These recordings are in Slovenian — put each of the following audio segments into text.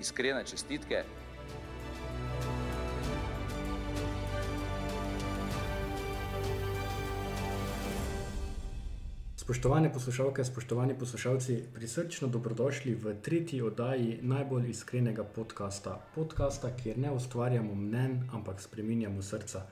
iskrene čestitke. Spoštovane poslušalke, spoštovani poslušalci, prisrčno dobrodošli v tretji oddaji najbolj iskrenega podcasta. Podcasta, kjer ne ustvarjamo mnen, ampak spreminjamo srca.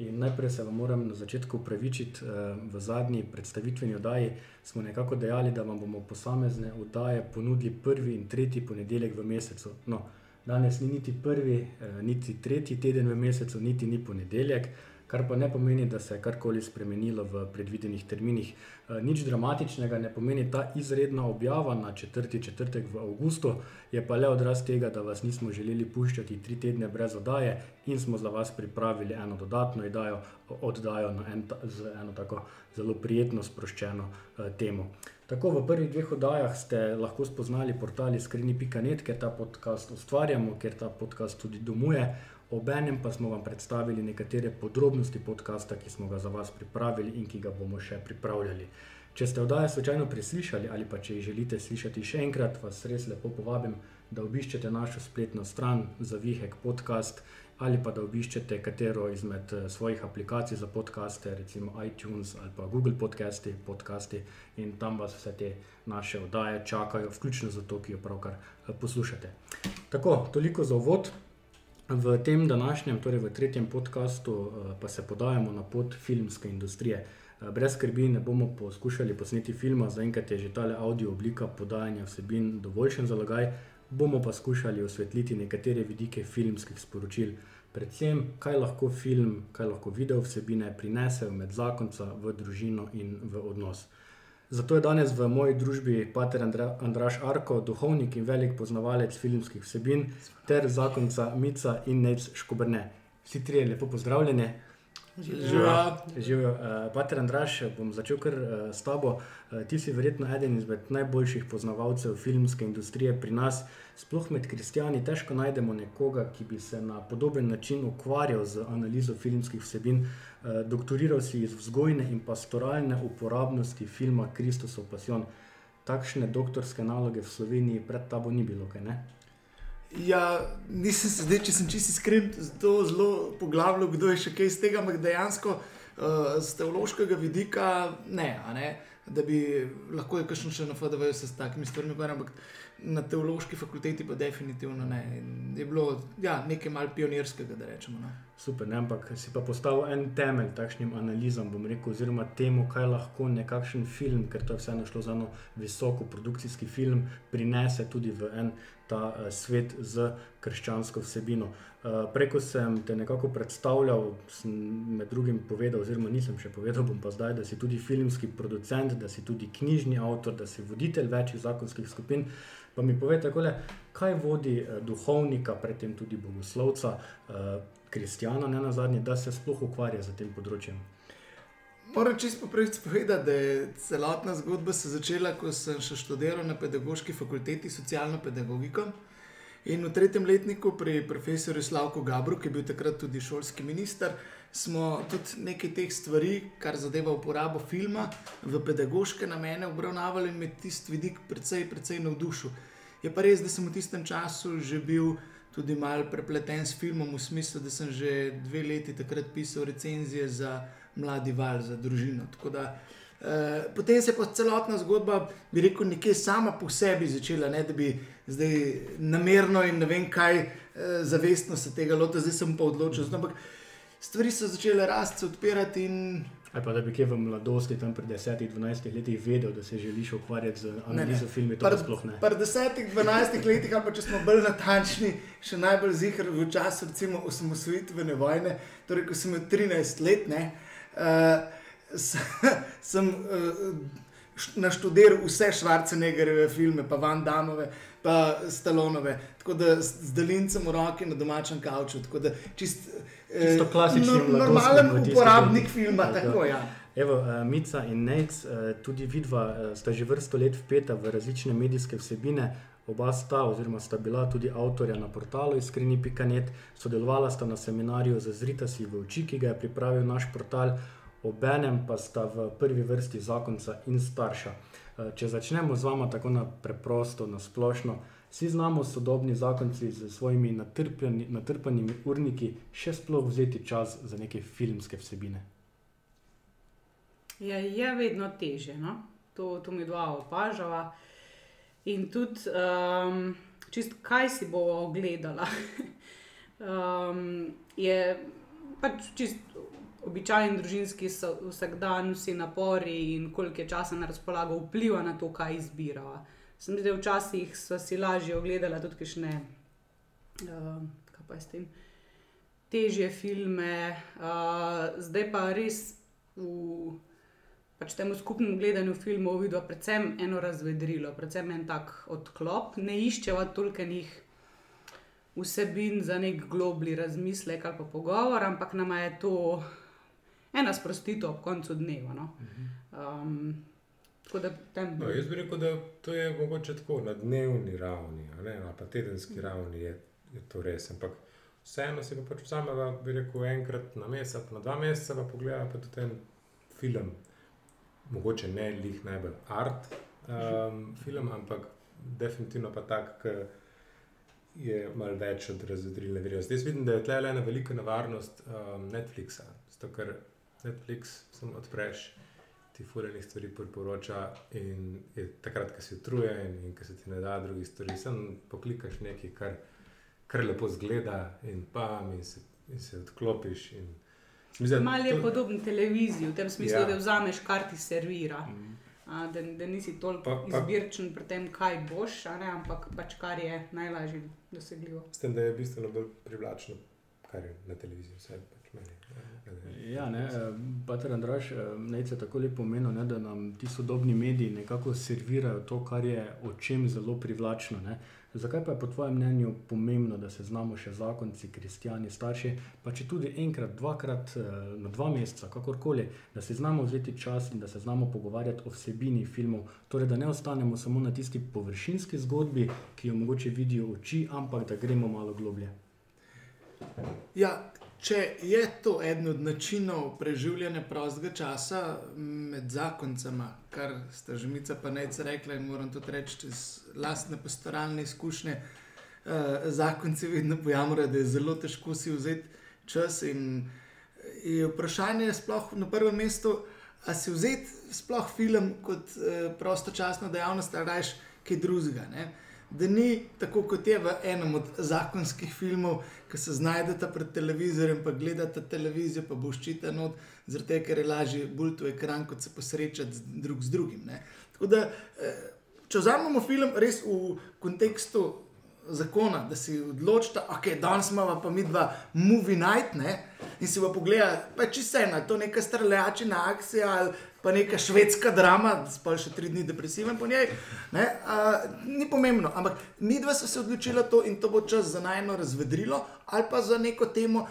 In najprej se vam moram na začetku upravičiti, eh, v zadnji predstavitveni oddaji smo nekako dejali, da vam bomo posamezne oddaje ponudili prvi in tretji ponedeljek v mesecu. No, danes ni niti prvi, eh, niti tretji teden v mesecu, niti ni ponedeljek kar pa ne pomeni, da se je karkoli spremenilo v predvidenih terminih. E, nič dramatičnega ne pomeni ta izredna objava na četrti četrtek v avgustu, je pa le odraz tega, da vas nismo želeli puščati tri tedne brez oddaje in smo za vas pripravili eno dodatno oddajo, oddajo na en, z eno tako zelo prijetno sproščeno uh, temo. Tako v prvih dveh oddajah ste lahko spoznali portal Skrini.net, ker ta podcast ustvarjamo, ker ta podcast tudi domuje. Obenem pa smo vam predstavili nekatere podrobnosti podcasta, ki smo ga za vas pripravili in ki ga bomo še pripravljali. Če ste oddaje slučajno preslišali ali pa če jih želite slišati še enkrat, vas res lepo povabim, da obiščete našo spletno stran za Vihek podcast ali pa da obiščete katero izmed eh, svojih aplikacij za podcaste, recimo iTunes ali pa Google podcasti, podcasti in tam vas vse te naše oddaje čakajo, vključno za to, ki jo pravkar eh, poslušate. Tako, toliko za uvod. V tem današnjem, torej v tretjem podkastu, eh, pa se podajamo na pot filmske industrije. Eh, brez skrbi ne bomo poskušali posneti filma, zaenkrat je že ta audio oblika podajanja vsebin dovoljšen zalogaj, bomo pa skušali osvetliti nekatere vidike filmskih sporočil. Predvsem, kaj lahko film, kaj lahko video vsebine prinesejo med zakonca v družino in v odnos. Zato je danes v moji družbi pater Andra, Andraš Arko, duhovnik in velik poznavalec filmskih vsebin, ter zakonca Mica in Nec Škobrne. Vsi trije lepo pozdravljeni. Živijo. Uh, pater Andraš, bom začel kar uh, s tabo. Uh, ti si verjetno eden izmed najboljših poznavalcev filmske industrije pri nas. Sploh med kristijani težko najdemo nekoga, ki bi se na podoben način ukvarjal z analizo filmskih vsebin. Uh, doktoriral si iz vzgojne in pastoralne uporabnosti filma Kristusov Passion. Takšne doktorske naloge v Sloveniji pred tabo ni bilo, kaj ne? Ja, nisem se zdaj, če sem čisto iskren, zelo, zelo poglavljal, kdo je še kaj iz tega, ampak dejansko uh, z teološkega vidika ne, ne, da bi lahko je kakšno še na FDV se s takimi stvarmi ukvarjal, ampak na teološki fakulteti pa definitivno ne. In je bilo ja, nekaj mal pionirskega, da rečemo. No. Super, ne, ampak si pa postavil en temelj takšnim analizam, bom rekel, oziroma temu, kaj lahko nekakšen film, ker to je vseeno šlo za eno visoko produkcijski film, prinese tudi v en ta uh, svet z krščansko vsebino. Uh, preko sem te nekako predstavljal, sem med drugim povedal, oziroma nisem še povedal, bom pa zdaj, da si tudi filmski producent, da si tudi knjižni avtor, da si voditelj večjih zakonskih skupin. Pa mi povej, takole, kaj vodi uh, duhovnika, predtem tudi bogoslovca, uh, kristjana, ne na zadnje, da se sploh ukvarja z tem področjem. Moram čisto povedati, da je celotna zgodba se začela, ko sem še študiral na pedagoški fakulteti socialno pedagogiko. In v tretjem letniku pri profesorju Slavku Gabru, ki je bil takrat tudi šolski minister, smo tudi nekaj teh stvari, kar zadeva uporabo filma v pedagoške namene, obravnavali in me tisti vidik precej, precej navdušil. Je pa res, da sem v tistem času že bil tudi mal prepleten s filmom, v smislu, da sem že dve leti takrat pisal recenzije za mladi val za družino. Da, eh, potem se je pa celotna zgodba, bi rekel, nekje sama po sebi začela, ne, da bi zdaj namerno in ne vem kaj eh, zavestno se tega lotil, zdaj sem pa odločil. Ampak stvari so začele rasti, odpirati in Ali pa da bi kje v mladosti, tam pri 10-12 letih, vedel, da se želiš ukvarjati z analizo filmov, to sploh ne. Pri 10-12 letih, ali pa če smo bolj natančni, še najbolj zihar v času, recimo, osamosvojitvene vojne, torej ko sem imel 13 let, ne, uh, sem uh, naštudiral vse Švarcenegerjeve filme, pa Van Damove, pa Stalonove, tako da z delincem v roki na domačem kavču. Tako da čist, eh, Čisto no, mladostnik normalen uporabnik filma, Ja. tako ja. Evo, uh, Mica in Nec, uh, tudi vidva uh, sta že vrsto let vpeta v različne medijske vsebine. Oba sta, oziroma sta bila tudi avtorja na portalu iskreni.net, sodelovala sta na seminarju Zazrita si v oči, ki ga je pripravil naš portal, obenem pa sta v prvi vrsti zakonca in starša. Eh, Če začnemo z vama tako na preprosto, na splošno, vsi znamo sodobni zakonci z svojimi natrpanimi urniki še sploh vzeti čas za neke filmske vsebine. Je, je vedno teže, no? to, to mi dva opažava. In tudi, um, čist kaj si bo ogledala, um, je pač čist običajen družinski vsakdan, vsi napori in koliko je časa na razpolago vpliva na to, kaj izbirava. Sem videl, včasih so si lažje ogledala tudi kakšne, uh, kaj pa je s tem, težje filme, uh, zdaj pa res v pač temu skupnemu gledanju filmov vidva predvsem eno razvedrilo, predvsem en tak odklop. Ne iščeva tolkenih vsebin za nek globli razmislek ali pa pogovor, ampak nama je to ena sprostitev ob koncu dneva. No? Um, da tam. No, jaz bi rekel, da to je mogoče tako na dnevni ravni, ne, ali pa tedenski ravni je, je to res. Ampak vseeno si pa pač vzameva, bi rekel, enkrat na mesec, na dva meseca pa pogleda pa tudi en film. Mogoče ne lih najbolj art um, film, ampak definitivno pa tak, ki je malo več od razvedrilne vrednosti. Jaz vidim, da je tle ena velika nevarnost um, Netflixa, zato ker Netflix samo odpreš ti furanih stvari priporoča in je takrat, ko si utrujen in ko se ti ne da drugih stvari, sem poklikaš nekaj, kar, kar lepo zgleda in pam in se, in se odklopiš. In, se mi zdi, da Mal je to- podoben televiziji, v tem smislu, Ja. da vzameš, kar ti servira. Mm. A, da, da nisi toliko Pa- pa- izbirčen pri tem, kaj boš, a ne, ampak pač kar je najlažje dosegljivo. S tem, da je bistveno bolj privlačno, kar je na televiziji, vse. Ja, ne, Pater Andraš, nečem tako lepo omenil, ne, da nam ti sodobni mediji nekako servirajo to, kar je očem zelo privlačno. Ne. Zakaj pa je po tvojem mnenju pomembno, da se znamo še zakonci, kristijani, starši, pa če tudi enkrat, dvakrat eh, na dva meseca, kakorkoli, da se znamo vzeti čas in da se znamo pogovarjati o vsebini filmov, torej da ne ostanemo samo na tisti površinski zgodbi, ki jo mogoče vidijo oči, ampak da gremo malo globlje. Ja, če je to eden od načinov preživljanja prostega časa med zakoncema, kar sta že Mica pa nec rekla in moram tudi reči iz lastne pastoralne izkušnje, eh, zakonci vedno pojamrajo, da je zelo težko si vzeti čas in je vprašanje sploh na prvem mestu, a si vzeti sploh film kot eh, prostočasno dejavnost, ali rajš kaj drugega. Da ni tako, kot je v enem od zakonskih filmov, ki se znajdete pred televizorjem, pa gledate televizijo, pa boščite not, zaradi tega, ker je lažje bolj tu ekran, kot se posrečati drug z drugim. Ne. Tako da, eh, če vzamemo film res v kontekstu zakona, da si odločite, ok, danes imamo pa mi dva movie night, ne, in si bo pogledal, pa če se ena, to neka streljačina akcija ali pa neka švedska drama, spal še tri dni depresiven po njej, ne, a, ni pomembno, ampak mi dva smo se odločila to in to bo čas za najno razvedrilo ali pa za neko temo,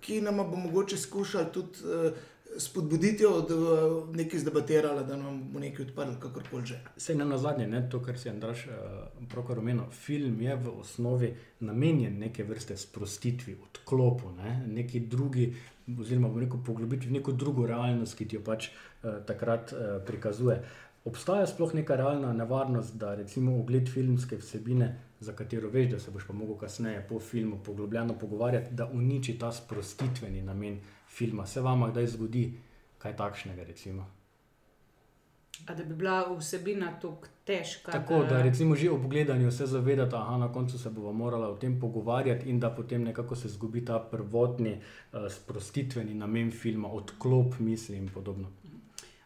ki nam bo mogoče skušali tudi uh, spodbuditi, bo nekaj zdebatirala, da nam bo nekaj odprl, kakorkoli že. Vse na zadnje, ne, to, kar si Andraš uh, pravkar omenil, film je v osnovi namenjen neke vrste sprostitvi, odklopu, ne, neki drugi, oziroma rekel, poglobiti v neko drugo realnost, ki ti jo pač uh, takrat uh, prikazuje. Obstaja sploh neka realna nevarnost, da recimo ogled filmske vsebine, za katero veš, da se boš pa mogel kasneje po filmu poglobljeno pogovarjati, da uniči ta sprostitveni namen filma. Se vam kdaj zgodi kaj takšnega, recimo? A da bi bila vsebina tako težka. Tako da recimo že ob gledanju se zavedate, da na koncu se bomo morali o tem pogovarjati in da potem nekako se zgubi ta prvotni uh, sprostitveni namen filma, odklop misli in podobno.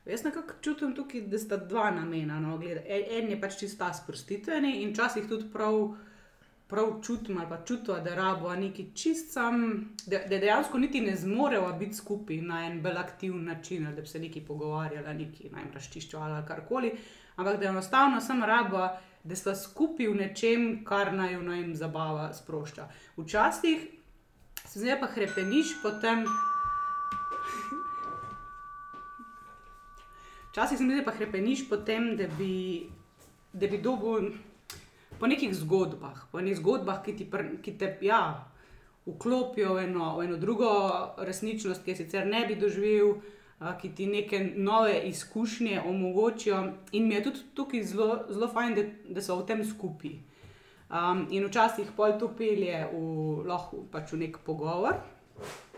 Jaz nekako čutim tukaj, da sta dva namena. No, gleda. en, je pač čisto ta sprostitveni in včasih tudi prav prav čutim ali pa čutijo, da rabo neki čist sam, da, da dejansko niti ne zmorejo biti skupaj na en bolj aktiven način, da bi se neki pogovarjali, neki naj razčiščevali ali karkoli, ampak da enostavno sem rabo, da sta skupaj v nečem, kar naj jo naj jim zabava sprošča. Včasih se zdaj pa krepeniš potem. Včasih se mi zdi, da pa krepeniš potem, da bi, da bi dobil po nekih zgodbah, po nekih zgodbah, ki, ti pr, ki te ja, vklopijo v eno, v eno drugo resničnost, ki je sicer ne bi doživel, a, ki ti neke nove izkušnje omogočijo. In mi je tudi tukaj zelo, zelo fajn, da, da so v tem skupaj. Um, in včasih pol to pelje v, lahko, pač v nek pogovor.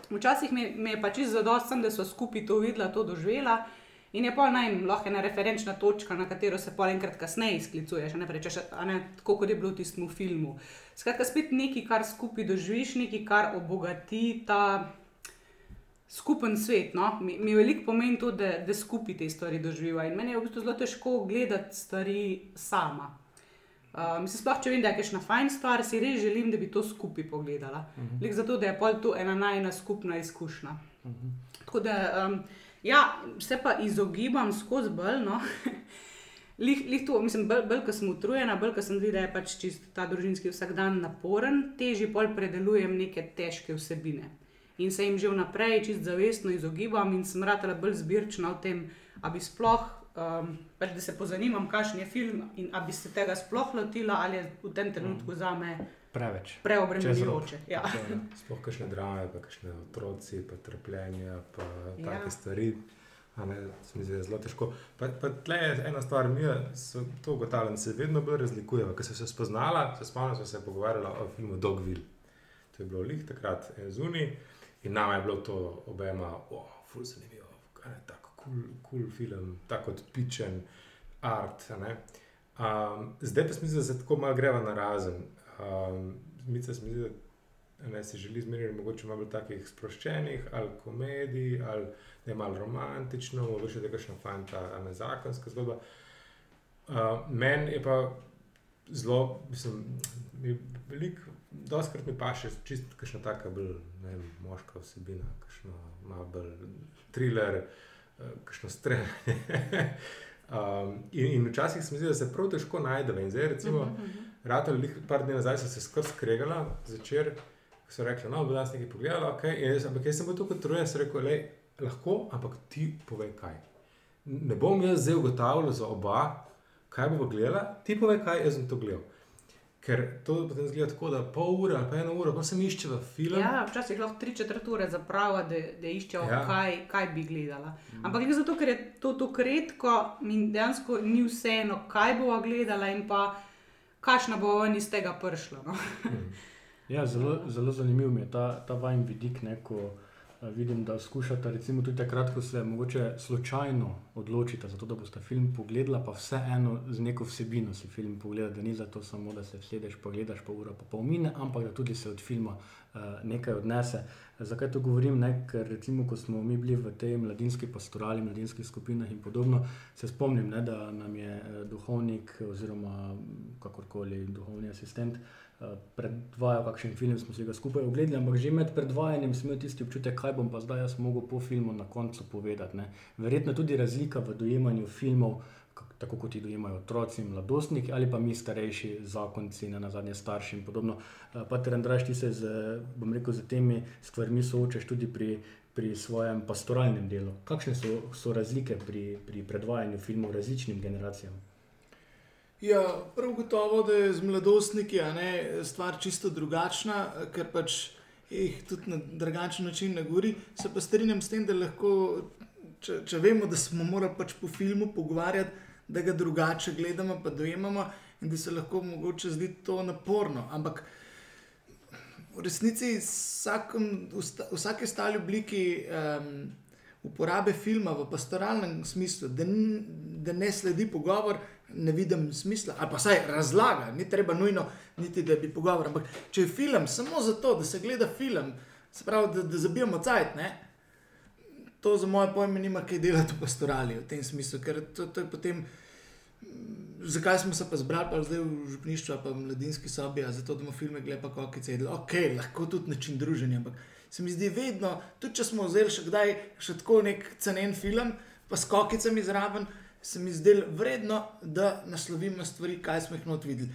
Včasih mi, mi je pač zadosten, da so skupaj to videla, to doživela. In je pa naj lahko ena referenčna točka, na katero se pa enkrat kasneje sklicuješ, ne rečeš, ne, tako kot je bilo v tistem filmu. Skratka, spet nekaj, kar skupaj doživiš, nekaj, kar obogati ta skupen svet. No? Mi, mi veliko pomeni to, da, da skupaj te stvari doživiva. In meni je v bistvu zelo težko gledati stvari sama. Um, sploh, če vem, da je kakšna fajn stvar, si res želim, da bi to skupaj pogledala. Uh Mhm. -huh. Zato, da je pol to ena najna skupna izkušnja. Uh -huh. Tako da, um, ja, se pa izogibam skozi bolj. No. Lih, lih to, mislim, bolj, bolj ko sem utrujena, bolj ko sem videla, da je pač čist ta družinski vsakdan naporen, težje pol predelujem neke težke vsebine. In se jim že vnaprej čist zavestno izogibam in sem ratela bolj zbirčna v tem, da bi sploh, um, pač da se pozanimam, kakšen je film in da bi se tega sploh lotila ali je v tem trenutku za me Preveč. preobremenjujoče. Ja. Sploh kakšne drame, pa kakšne otroci, pa trpljenje, pa Ja. take stvari. A Ne, se mi zdi, da je zelo težko. Pa, pa tle je ena stvar, mi smo to ugotavljali, se vedno bolj razlikujemo. Ko sem se spoznala, se spomnim, smo se pogovarjali o filmu Dogville. To je bilo lih takrat zunaj in nama je bilo to obema, oh, ful zanimivo, kaj je tako kul cool, cool film, tako odpičen art. a ne. Um, zdaj pa se mi zdi, da se tako malo greva na razen. Um, Mica se mi zdi, da ne, si želi zmeriti mogoče malo takih sproščenih, ali komedij, ali da je malo romantično, mogoče da je kakšna fanta, a ne zakonska zgodba. Uh, Meni je pa zelo, mislim, mi veliko, doskrat mi paše čist kakšna taka bolj, vem, moška vsebina, kakšno malo bolj thriller, uh, kakšno streljanje. Um, in, in včasih se mi zdi, da se prav težko najdemo. In zdaj, recimo, uh Mhm, -huh. Rado, par dni nazaj so se skrb skregala, začer, ko so rekli, no, bo danes nekaj pogledala, okay. jaz, ampak jaz sem bil tukaj trujen, sem rekel, le, lahko, ampak ti povej kaj. Ne bom jaz zdaj ugotavljal za oba, kaj bo gledala, ti povej kaj, jaz sem to gledal. Ker to potem zgleda tako, da pol ure ali pa eno uro, pa sem iščeva film. Ja, včasih lahko tri četrt ure zapravo, da, da iščejo, Ja. kaj, kaj bi gledala. Mm. Ampak le zato, ker je to tako redko, mi dejansko ni vseeno, kaj bova gledala in pa kakšna bo ven iz tega prišla. No? Ja, zelo, zelo zanimiv mi je ta, ta vajen vidik, ne, ko eh, vidim, da skušate, recimo tudi takrat, ko se mogoče slučajno odločite za to, da boste film pogledala, pa vseeno z neko vsebino si film pogleda, da ni zato samo, da se sedeš, pogledaš pa ura pa pol mine, ampak da tudi se od filma uh, nekaj odnese. Zakaj to govorim? Ne? Ker recimo, ko smo mi bili v tej mladinski pastorali, mladinskih skupinah in podobno, se spomnim, ne, da nam je eh, duhovnik oziroma kakorkoli duhovni asistent eh, predvajal kakšen film, smo si ga skupaj ogledali, ampak že med predvajanjem sem imel tisti občutek, kaj bom pa zdaj jaz mogel po filmu na koncu povedati. Ne. Verjetno tudi razlika v dojemanju filmov, tako kot jih dojemajo otroci in mladostniki, ali pa mi starejši zakonci, na zadnje starši in podobno. Eh, Pater Andraš, ti se z, bom rekel, z temi stvarmi soočaš tudi pri, pri svojem pastoralnem delu. Kakšne so, so razlike pri, pri predvajanju filmov različnim generacijam? Ja, prav gotovo, da je z mladostniki ne, stvar čisto drugačna, ker pač jih tudi na drugačen način ne govori. Se pa strinjam s tem, da lahko, če, če vemo, da smo morali pač po filmu pogovarjati, da ga drugače gledamo, pa dojemamo in da se lahko mogoče zdi to naporno. Ampak v resnici vsakem, v vsaki ostali obliki um, uporabe filma v pastoralnem smislu, da, da ne sledi pogovor, ne vidim smisla, ali pa vsaj razlaga, ni treba nujno niti da bi pogovor. Ampak če je film samo zato, da se gleda film, se pravi, da, da zabijamo cajt, ne. To za moje pojme nima kaj delati v pastorali v tem smislu, ker to, to je potem Zakaj smo se pa zbrali, pa zdaj v župništvu, pa v mladinski sobi, zato da bomo filme gledali, pa kokice jedli. Ok, lahko tudi način druženja, ampak se mi zdi vedno, tudi če smo vzeli še kdaj še tako nek cenen film, pa s kokicami zraven, se mi zdi vredno, da naslovimo stvari, kaj smo jih not videli.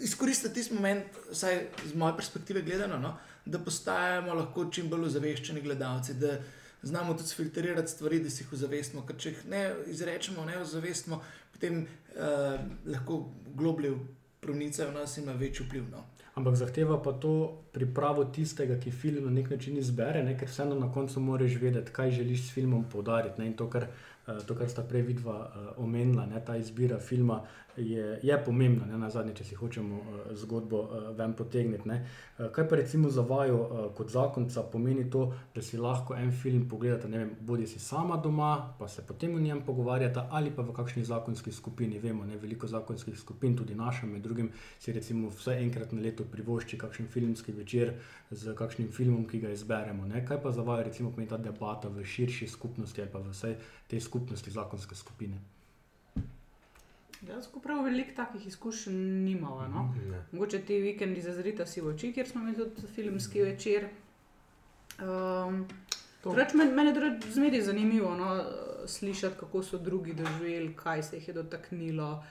Izkoristiti tisti moment, vsaj z moje perspektive gledano, no, da postajamo lahko čim bolj ozaveščeni gledalci, da znamo tudi filtrirati stvari, da si jih ozavestimo, ker če jih ne izrečemo, ne ozavestimo, potem uh, lahko globlje provnicajo v nas in ima večji vpliv. No. Ampak zahteva pa to pripravo tistega, ki film na nek način izbere, ne? ker vseeno na koncu moraš vedeti, kaj želiš s filmom poudariti. Ne? In to, kar, to, kar sta prej vidva uh, omenila, ne? ta izbira filma je, je pomembna, ne na zadnje, če si hočemo uh, zgodbo uh, ven potegniti. Uh, kaj pa recimo za vaju uh, kot zakonca pomeni to, da si lahko en film pogledate, ne vem, bodi si sama doma, pa se potem o njem pogovarjate, ali pa v kakšni zakonski skupini. Vemo, ne veliko zakonskih skupin, tudi naša, med drugim si recimo vse enkrat na leto privošči kakšen filmski večer z kakšnim filmom, ki ga izberemo. Ne? Kaj pa za vaju recimo pomeni ta debata v širši skupnosti ali pa v vsej tej skupnosti zakonske skupine? Jaz prav veliko takih izkušenj nimamo. No? Ne. Mogoče ti vikendi zazrita si v oči, kjer smo imeli tudi filmski večer. Um, Drugač, men, mene je zmeraj zanimivo no, slišati, kako so drugi doživeli, kaj se jih je dotaknilo,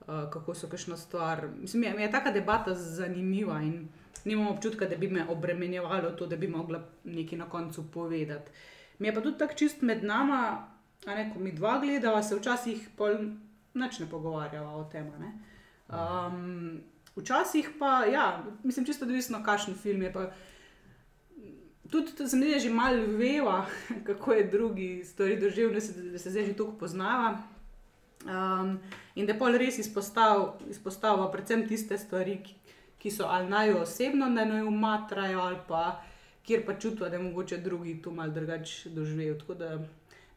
uh, kako so kakšno stvar. Mislim, mi je, mi je taka debata zanimiva in nimam občutka, da bi me obremenjevalo to, da bi mogla nekaj na koncu povedati. Mi je pa tudi tako čist med nama, a ne, ko mi dva gledava, se včasih pol nič ne pogovarjava o tem. Um, včasih pa, ja, mislim, čisto odvisno, kakšen film je. Pa, tudi se mi da že malo veva, kako je drugi stvari doživel, da se, da se zdaj že toliko poznava. Um, in da pol res izpostavlja, izpostavlja predvsem tiste stvari, ki, ki so ali naj osebno, da naj umatrajo, ali pa kjer pa čutijo, da je mogoče drugi to malo drugače doživel. Tako da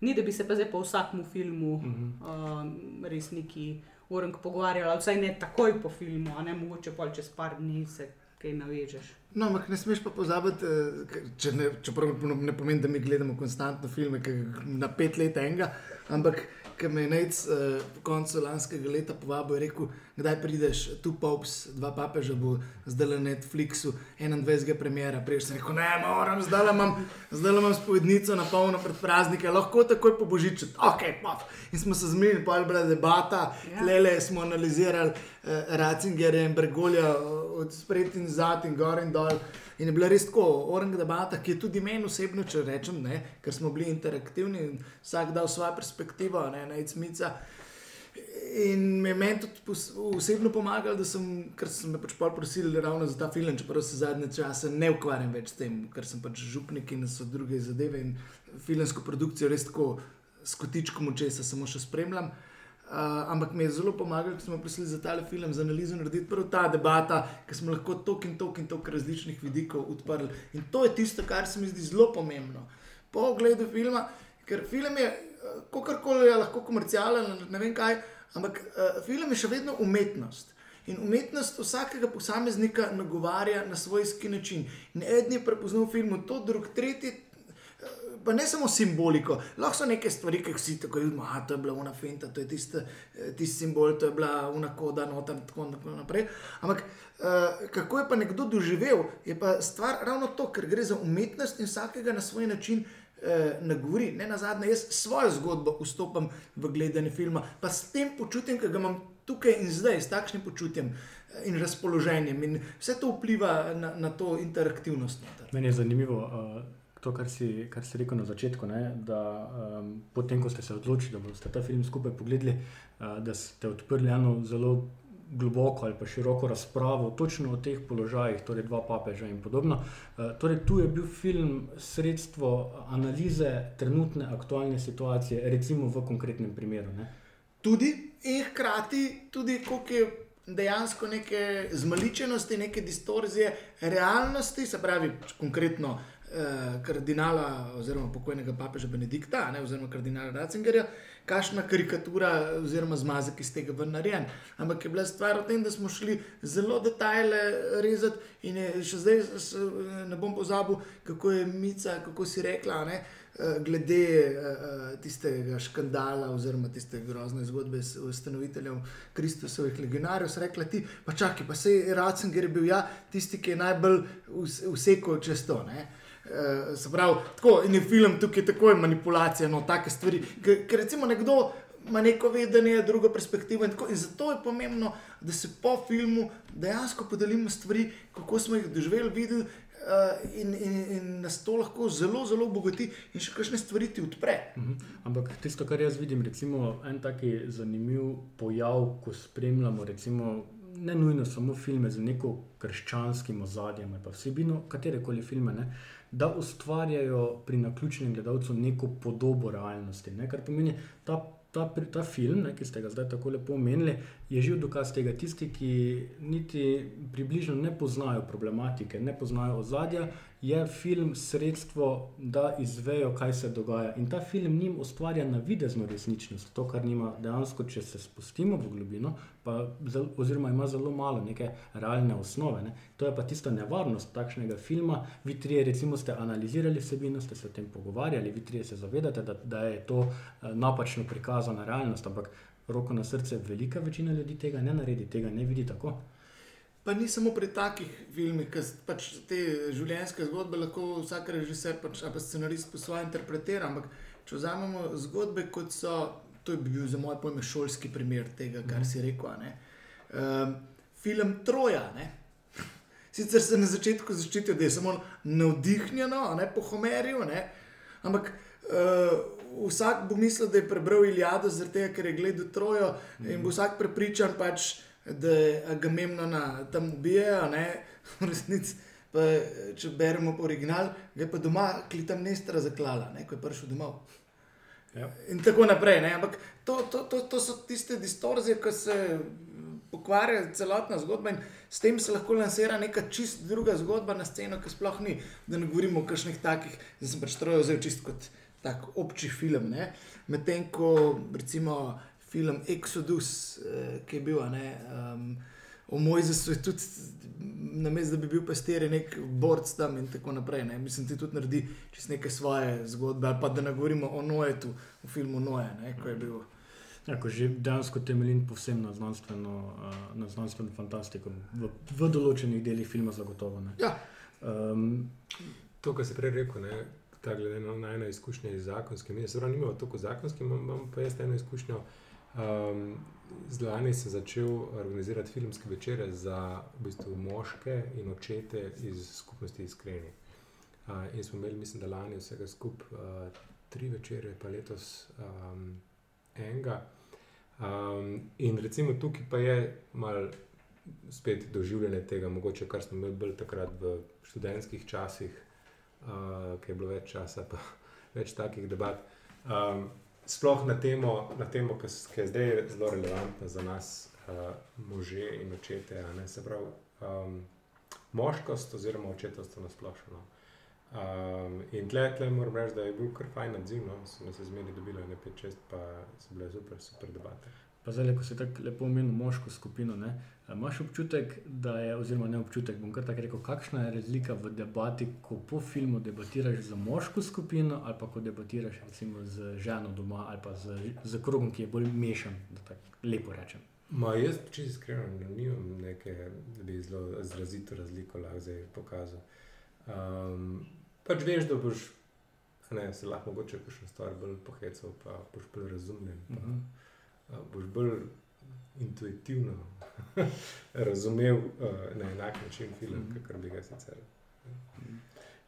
ni, da bi se pa zdaj po vsakem filmu um, res neki urenk pogovarjali, ali vsaj ne takoj po filmu, a ne mogoče pol čez par dni se kaj navežeš. No, ampak ne smeš pa pozabiti, eh, če ne, čeprav ne pomeni, da mi gledamo konstantno filme, ki na pet let enega, ampak ki me je nec uh, po koncu lanskega leta povabil in rekel, kdaj prideš, tu Pops, dva papeža bo zdaj na Netflixu, 21. premjera. Prej sem rekel, ne, moram, zdaj imam, zdaj imam spovednico na polno pred praznike, lahko takoj po božiču, ok, pop. In smo se zmenili, pa je bila debata, Ja. tlele smo analizirali uh, Ratzingerja in Bregolja od spred in zad in gor in dol. In je bila res tako, orang debata, ki je tudi meni osebno, če rečem, ne, ker smo bili interaktivni in vsak dal svojo perspektivo, ne, najcmica. In me je tudi osebno pomagalo, da sem, ker sem me pač prosil ravno za ta film, čeprav se zadnje čase ne ukvarjam več s tem, ker sem pač župnik in so druge zadeve in filmsko produkcijo res tako s kotičkom očesa samo še spremljam. Ampak mi je zelo pomagalo, ko smo prišli za ta film, za analizo narediti prav ta debata, ker smo lahko toliko in toliko in toliko različnih vidikov odprli. In to je tisto, kar se mi zdi zelo pomembno. Po ogledu filma, ker film je, kakorkoli je lahko komercialen, ne vem kaj, ampak uh, film je še vedno umetnost. In umetnost vsakega posameznika nagovarja na svojski način. In eden je prepoznal v filmu to, drug, tretji pa ne samo simboliko, lahko so neke stvari, ki vsi tako vidimo, da to je bila una finta, to je tisti tist simbol, to je bila una koda, noter in tako, tako naprej. Ampak uh, kako je pa nekdo doživel, je pa stvar ravno to, ker gre za umetnost in vsakega na svoj način. Uh, nagovori, ne na zadnje, jaz svojo zgodbo vstopam v gledanje filma, pa s tem počutjem, ki ga imam tukaj in zdaj, s takšnim počutjem eh, in razpoloženjem, in vse to vpliva na, na to interaktivnost. Meni je zanimivo uh, to, kar si, kar si rekel na začetku, ne, da um, potem, ko ste se odločili, da boste ta film skupaj pogledali, uh, da ste odprli eno zelo globoko ali pa široko razpravo točno o teh položajih, torej dva papeža in podobno. Uh, torej, tu je bil film sredstvo analize trenutne aktualne situacije, recimo v konkretnem primeru. Ne. Tudi in hkrati tudi, koliko je dejansko neke zmaličenosti, neke distorzije realnosti, se pravi, konkretno uh, kardinala oziroma pokojnega papeža Benedikta, ne, oziroma kardinala Ratzingerja, kakšna karikatura oziroma zmazek iz tega ven narejen. Ampak je bila stvar v tem, da smo šli zelo detajle rezati in je še zdaj se, ne bom pozabil, kako je Mica, kako si rekla. Ne, eh, Glede uh, tistega škandala, oziroma tiste grozne zgodbe s ustanoviteljem Kristusovih legionarjev, so rekli: ti, pa čakaj, pa se je Ratzinger bil ja, tisti, ki je najbolj vsekal čez to. Ne? Uh, se pravi, tako in je film tukaj tako je manipulacija, no, take stvari. Ker recimo nekdo ima neko vedenje, drugo perspektivo in, tako, in zato je pomembno, da se po filmu dejansko podelimo stvari, kako smo jih doživeli, videli. Uh, in, in, in nas to lahko zelo, zelo obogati, in še kakšne stvari ti odpre. Uh -huh. Ampak tisto, kar jaz vidim, recimo en taki zanimiv pojav, ko spremljamo, recimo, ne nujno samo filme z neko krščanskim ozadjem ali pa vsebino, katere koli filme, ne, da ustvarjajo pri naključnem gledalcu neko podobo realnosti. Ne, kar pomeni, ta ta, ta film, ne, ki ste ga zdaj tako lepo omenili, je živ dokaz tega. Tisti, ki niti približno ne poznajo problematike, ne poznajo ozadja, je film sredstvo, da izvejo, kaj se dogaja. In ta film njim ustvarja navidezno resničnost, to, kar nima dejansko, če se spustimo v globino, pa, oziroma ima zelo malo neke realne osnove. Ne. To je pa tista nevarnost takšnega filma. Vi trije, recimo, ste analizirali vsebino, ste se o tem pogovarjali, vi trije se zavedate, da, da je to uh, napačno prikazana realnost, ampak roko na srce, velika večina ljudi tega ne naredi, tega ne vidi tako. Pa ni samo pri takih filmih, ki pač te življenjske zgodbe lahko vsak režiser pač, ali pa scenarist po svoje interpretira. Ampak če vzamemo zgodbe, kot so, to je bil za moj pojem šolski primer tega, kar si rekel. Um, film Troja. Ne? Sicer se na začetku začutijo, da je samo navdihnjeno, ne po Homerju, ne? ampak uh, vsak bo mislil, da je prebral Iliado, tega, ker je gledal Trojo mm -hmm. in bo vsak prepričan pač da ga memno tam ubijajo, v resnici. Pa, če beremo po originalu, je pa doma klitam nestra zaklala, ne, ko je prišel domov. Ja. In tako naprej. Ne. Ampak to, to, to, to so tiste distorzije, ki se pokvarjajo celotna zgodba in s tem se lahko lansira neka čist druga zgodba na sceno, ki sploh ni. Da ne govorimo o kakšnih takih, da sem pač trojil zelo čist kot tak obči film. Medtem ko recimo film Exodus, uh, ki je bil ne, um, o Mojzesu, je tudi na mestu, da bi bil pastir, nek borc tam in tako naprej. Ne. Mislim, ti tudi naredi čez neke svoje zgodbe. Ali pa da ne govorimo o Noetu, o filmu Noe, ne, ko je bil. Ja, ko že dejansko temeljim povsem na znanstveno, uh, na znanstveno fantastiko, v, v določenih delih filma zagotovo. Ja. Um, to, kar si prej rekel, ne, ta glede na eno izkušnjo iz zakonske, mi se pravi, nimamo toliko zakonske, imam, imam pa jaz eno izkušnjo. Um, Zlani sem začel organizirati filmske večere za v bistvu, moške in očete iz skupnosti Iskreni. Uh, in smo imeli, mislim, da lani vsega skupaj uh, tri večere, pa letos um, enega. Um, in recimo tukaj pa je malo spet doživljanje tega, mogoče kar smo imeli bolj takrat v študentskih časih, uh, ki je bilo več časa, pa več takih debat. Um, sploh na temo, na temo ki, ki je zdaj zelo relevantna za nas, uh, može in očete. Se pravi, um, moškost oziroma očetovstvo na splošno. Um, in tle, tle moram reči, da je bil kar fajn odziv, no? smo se zmeri dobili na 5-6, pa so bile super, super debate. Pa zdaj, ko si tako lepo omenil moško skupino, ne, imaš občutek, da je, oziroma ne občutek, bom kar tako rekel, kakšna je razlika v debati, ko po filmu debatiraš za moško skupino ali pa ko debatiraš recimo z ženo doma ali pa z, z krogom, ki je bolj mešan, da tako lepo rečem. Ma jaz, če iskreno, ne nimam neke, da bi zelo izrazito razliko lahko zdaj pokazal. Um, pač veš, da boš, ne, se lahko mogoče kakšno stvar bolj pohecal, pa boš bolj razumljen. Pa. Uh mhm. -huh boš bolj intuitivno razumel uh, na enak način film, mm. kot bi ga sicer.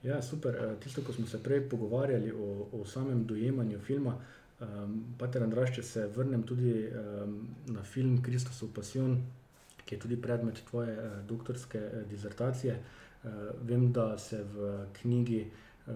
Ja, super. Tisto, ko smo se prej pogovarjali o, o samem dojemanju filma, um, Pater Andraš, če se vrnem tudi um, na film Kristusov Passion, ki je tudi predmet tvoje uh, doktorske uh, dizertacije. Uh, vem, da se v knjigi, uh,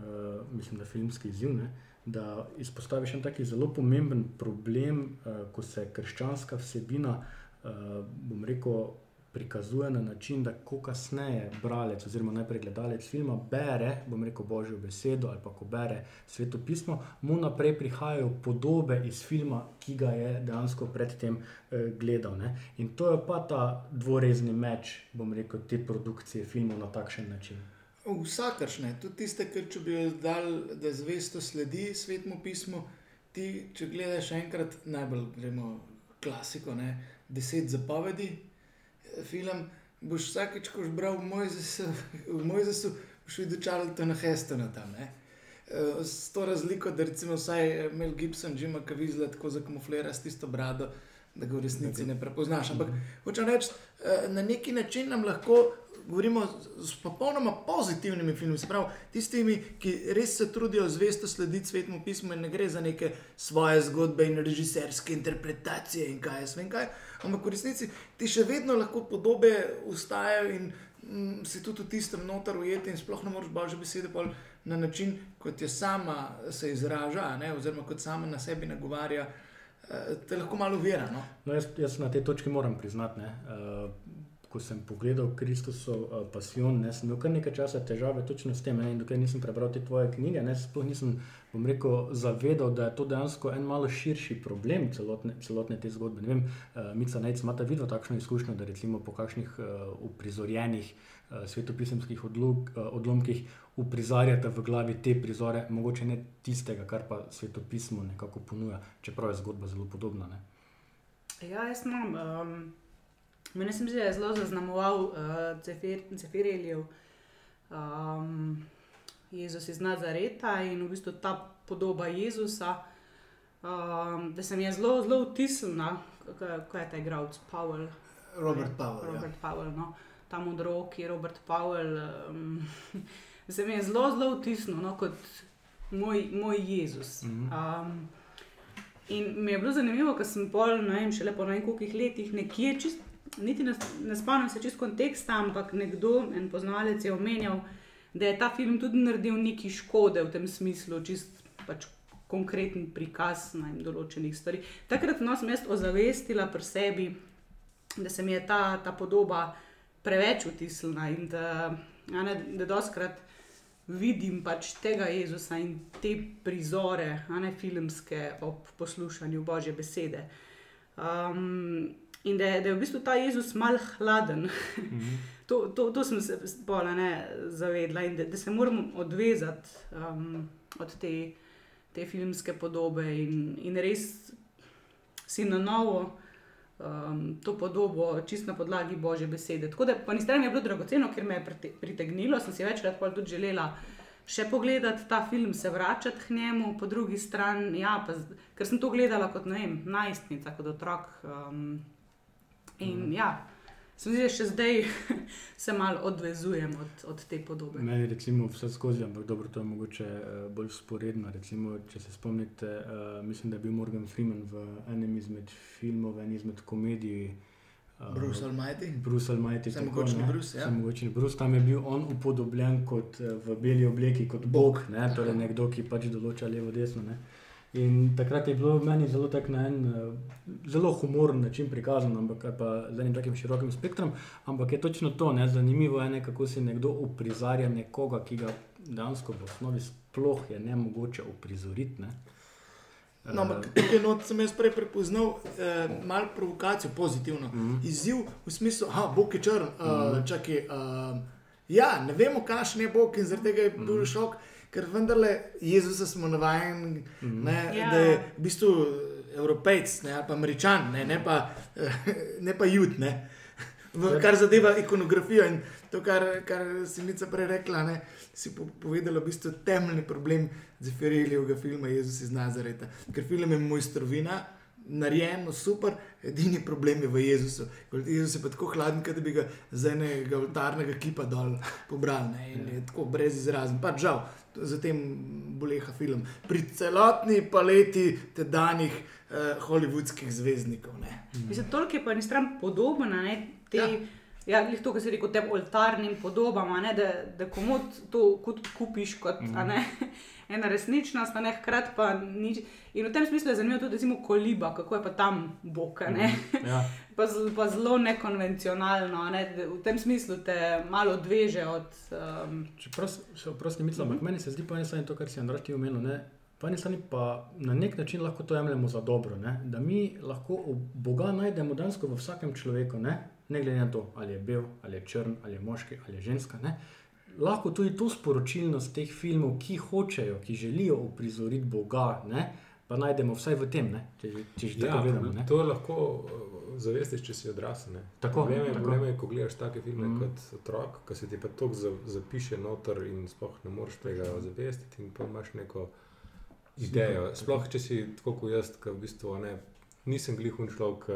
mislim, da filmski izziv, ne, uh, da izpostaviš en taki zelo pomemben problem, uh, ko se krščanska vsebina, uh, bom rekel, prikazuje na način, da ko kasneje bralec oziroma najprej gledalec filma bere, bom rekel, božjo besedo ali pa ko bere sveto pismo, mu naprej prihajajo podobe iz filma, ki ga je dejansko predtem eh, gledal. Ne? In to je pa ta dvorezni meč, bom rekel, te produkcije filmov na takšen način. Vsakršne, tudi tiste, ki če bi jo dal, da zvesto sledi svetmu pismu, ti, če gledaš enkrat, najbolj gremo klasiko, ne, deset zapovedi, eh, film, boš vsakeč, ko boš bral v Mojzesu, v Mojzesu boš videl Charltona Hestona tam. Ne. Eh, S to razliko, da recimo vsaj Mel Gibson, Jim Cavizla tako zakamuflira s tisto brado, da ga v resnici ne prepoznaš. Ampak hočem reči, eh, na neki način nam lahko govorimo z popolnoma pozitivnimi filmi, se pravi, tistimi, ki res se trudijo zvesto slediti svetmu pismu in ne gre za neke svoje zgodbe in režiserske interpretacije in kaj jaz vem kaj. Ampak v resnici ti še vedno lahko podobe ustajajo in mm, si tudi v tistem notar ujeti in sploh ne moreš božje besede pol na način, kot je sama se izraža, ne, oziroma kot sama na sebi nagovarja. eh, Te lahko malo uvira. No? No, jaz, jaz na tej točki moram priznati, ne, uh, ko sem pogledal Kristusov uh, pasijon, ne, sem imel kar nekaj časa težave točno s tem. Ne, in dokler nisem prebral te tvoje knjige, ne, sploh nisem bom rekel, zavedal, da je to dejansko en malo širši problem celotne, celotne te zgodbe. Ne vem, uh, Mica Nejc, imate vidno takšno izkušnjo, da recimo po kakšnih uh, uprizorjenih uh, svetopisemskih odlog, uh, odlomkih uprizarjate v glavi te prizore, mogoče ne tistega, kar pa svetopismo nekako ponuja, čeprav je zgodba zelo podobna. Ne. Ja, jaz imam. Um, mene se mi zdi, da je zelo zaznamoval uh, Cefireljev um, Jezus iz Nazareta in v bistvu ta podoba Jezusa, um, da se mi je zelo, zelo vtisnila, kaj je ta igralec Pavel. Robert Powell, ja. Robert Powell no. Ta modroki Robert Powell. Um, se mi je zelo, zelo vtisnil no, kot moj, moj Jezus. Um, In mi je bilo zanimivo, ker sem pol, ne vem, šele po nekaj letih nekje, čist, niti ne, ne spomnim se čist konteksta, ampak nekdo, en poznavalec je omenjal, da je ta film tudi naredil neki škode v tem smislu, čist pač konkreten prikaz na določenih stvari. Takrat no, sem jaz ozavestila pri sebi, da se mi je ta, ta podoba preveč vtisnila in da, ne, da doskrat vidim pač tega Jezusa in te prizore, a ne filmske, ob poslušanju Božje besede. Um, in da da je v bistvu ta Jezus mal hladen. to, to, to sem se pola ne zavedla in da, da se moram odvezati um, od te, te filmske podobe in, in res si na novo. Um, to podobo čist na podlagi Božje besede. Tako da po eni strani je bilo dragoceno, ker me je prite- pritegnilo, sem si večkrat tudi želela še pogledati ta film, se vračati k njemu, po drugi strani, ja, pa, ker sem to gledala kot vem, najstnica, kot otrok. Um, in mm. ja, se mi zdi, da še zdaj se malo odvezujem od, od te podobe. Meni recimo vse skozi, ampak dobro, to je mogoče uh, bolj sporedno. Recimo, če se spomnite, uh, mislim, da je bil Morgan Freeman v enem izmed filmov, v eni izmed komedij. Uh, Bruce Almighty. Bruce Almighty. Vse tako, mogočni ne, Bruce, ja. Vse mogočni Bruce. Tam je bil on upodobljen kot eh, v beli obleki, kot Bog, ne, torej nekdo, ki pač določa levo, desno. Ne. In takrat je bilo meni zelo tak na en eh, zelo humoren način prikazano, ampak pa z enim takim širokim spektrom. Ampak je točno to, ne, zanimivo je, ne, kako si nekdo uprizarja nekoga, ki ga dejansko v osnovi sploh je ne mogoče uprizoriti. Ne. No, ampak tukaj not sem jaz prej prepoznal eh, malo provokacijo, pozitivno. Mm -hmm. Izziv v smislu, da Bog je črn, uh, mm -hmm. čakaj. Uh, ja, ne vemo, kakšen je Bog in zaradi tega je bil mm -hmm. šok, ker vendarle Jezusa smo navajeni, mm -hmm. ne, Ja. da je v bistvu evropejc ne, ali pa američan, ne, ne pa, ne pa jud. Ne. V, kar zadeva ikonografijo in to, kar, kar si Nica prej rekla, ne, si po, povedala, v bistvu temeljni problem Zefirelijevega filma Jezus iz Nazareta. Ker film je mojstrovina, narejeno super, edini problem je v Jezusu. Jezus je pa tako hladen, kot da bi ga z enega oltarnega kipa dol pobral ne, in je tako brez izrazen. Pa žal, zatem boleha film. Pri celotni paleti tedanjih eh, hollywoodskih zvezdnikov. Ne. Mislim, toliko je po eni strani podobna, ne, te, ja. Ja, glih to, kar si rekel, tem oltarnim podobam, ne, da, da komod to kot kupiš kot mm. ne, ena resničnost, a ne hkrati pa nič. In v tem smislu je zanimivo tudi, recimo, koliba, kako je pa tam bok, a ne. Mhm, ja. pa, pa zelo nekonvencionalno, ne, v tem smislu te malo odveže od. Um, Čeprav se oprosti, mislim, ampak meni se zdi pa ne samo to, kar si Andraš ti omenil. Ne? Po eni strani pa na nek način lahko to jemljemo za dobro, ne? da mi lahko Boga najdemo dejansko v vsakem človeku, ne? Ne glede na to, ali je bel, ali je črn, ali je moški, ali je ženska. Ne? Lahko tudi to sporočilnost teh filmov, ki hočejo, ki želijo uprizoriti Boga, ne? pa najdemo vsaj v tem, ne? če, če že Ja, tako gledamo. Ne? to lahko uh, zavestiš, če si odrasel. Tako, problem, je, tako. problem je, ko gledaš take filme mm. kot otrok, ki se ti pa to zapiše noter in sploh ne moreš tega zavestiti in pa imaš neko idejo. Tako. Sploh, če si tako kot jaz, ki v bistvu ne, nisem glihun človek,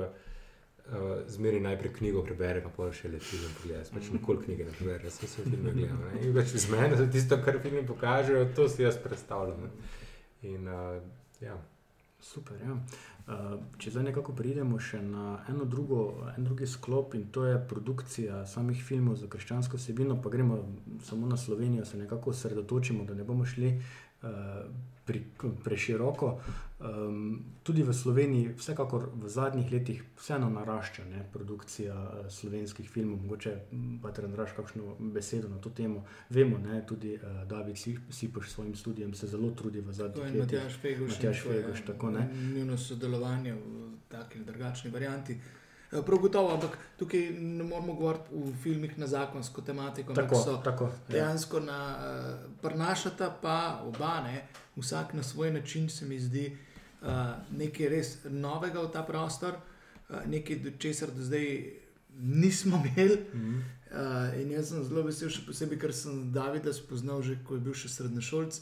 uh, zmeri najprej knjigo prebere, pa pol še le film pogleda. Pač nikoli knjige ne preberem, jaz sem filme gledal. ne. In več iz mene, za tisto, kar filmi pokažejo, to si jaz predstavljam. ne. In uh, ja. Super. Ja. Uh, če zdaj nekako pridemo še na eno drugo, en drugi sklop, in to je produkcija samih filmov za krščansko vsebino, pa gremo samo na Slovenijo, se nekako osredotočimo, da ne bomo šli uh, pri, preširoko. Um, tudi v Sloveniji, vsekakor v zadnjih letih, vseeno narašča ne, produkcija eh, slovenskih filmov. Mogoče pa ti Andraš kakšno besedo na to temo. Vemo, ne, tudi uh, David Si- Sipoš s svojim študijem se zelo trudi v To zadnjih je letih. Matjaš Feguš, tako ne. Njuno sodelovanje v taki ali drugačni varianti. Eh, Prav gotovo, ampak tukaj ne moramo govoriti v filmih na zakonsko tematiko, ampak Tako, so tako, ja. dejansko na, prnašata pa oba, ne, vsak na svoj način se mi zdi uh, nekaj res novega v ta prostor, uh, nekaj, do česar do zdaj nismo imeli. Mhm. Uh, in jaz sem zelo vesel, še posebej, ker sem Davida spoznal že, ko je bil še srednješolc.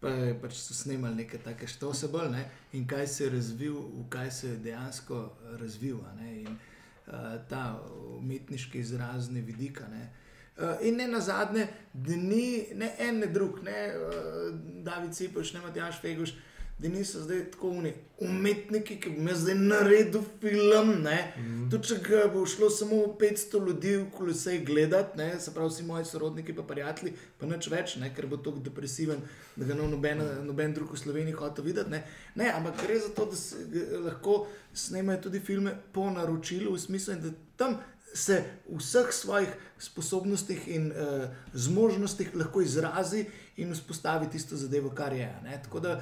Pa je pač so snemali neke take štose bolj ne, in kaj se je razvil, v kaj se je dejansko razvil. Ne, in uh, ta umetniški izrazni vidik. Ne. Uh, in ne na zadnje, da ni ne en, ne drug, ne uh, David Cipoš, ne Matjaš Feguš, da niso zdaj tako oni umetniki, ki bi me zdaj naredil film. Ne. Mm. Tudi če ga bo šlo samo 500 ljudi v kolosej gledati, ne, se pravi vsi moji sorodniki, pa prijatelji, pa nič več, ne, ker bo tako depresiven, da ga noben, noben drug v Sloveniji hotel videti. Ne. Ne, ampak gre za to, da se g- lahko snemajo tudi filme po naročilu, v smislu, da tam se v vseh svojih sposobnostih in uh, zmožnostih lahko izrazi in vzpostavi tisto zadevo, kar je. Ne. Tako da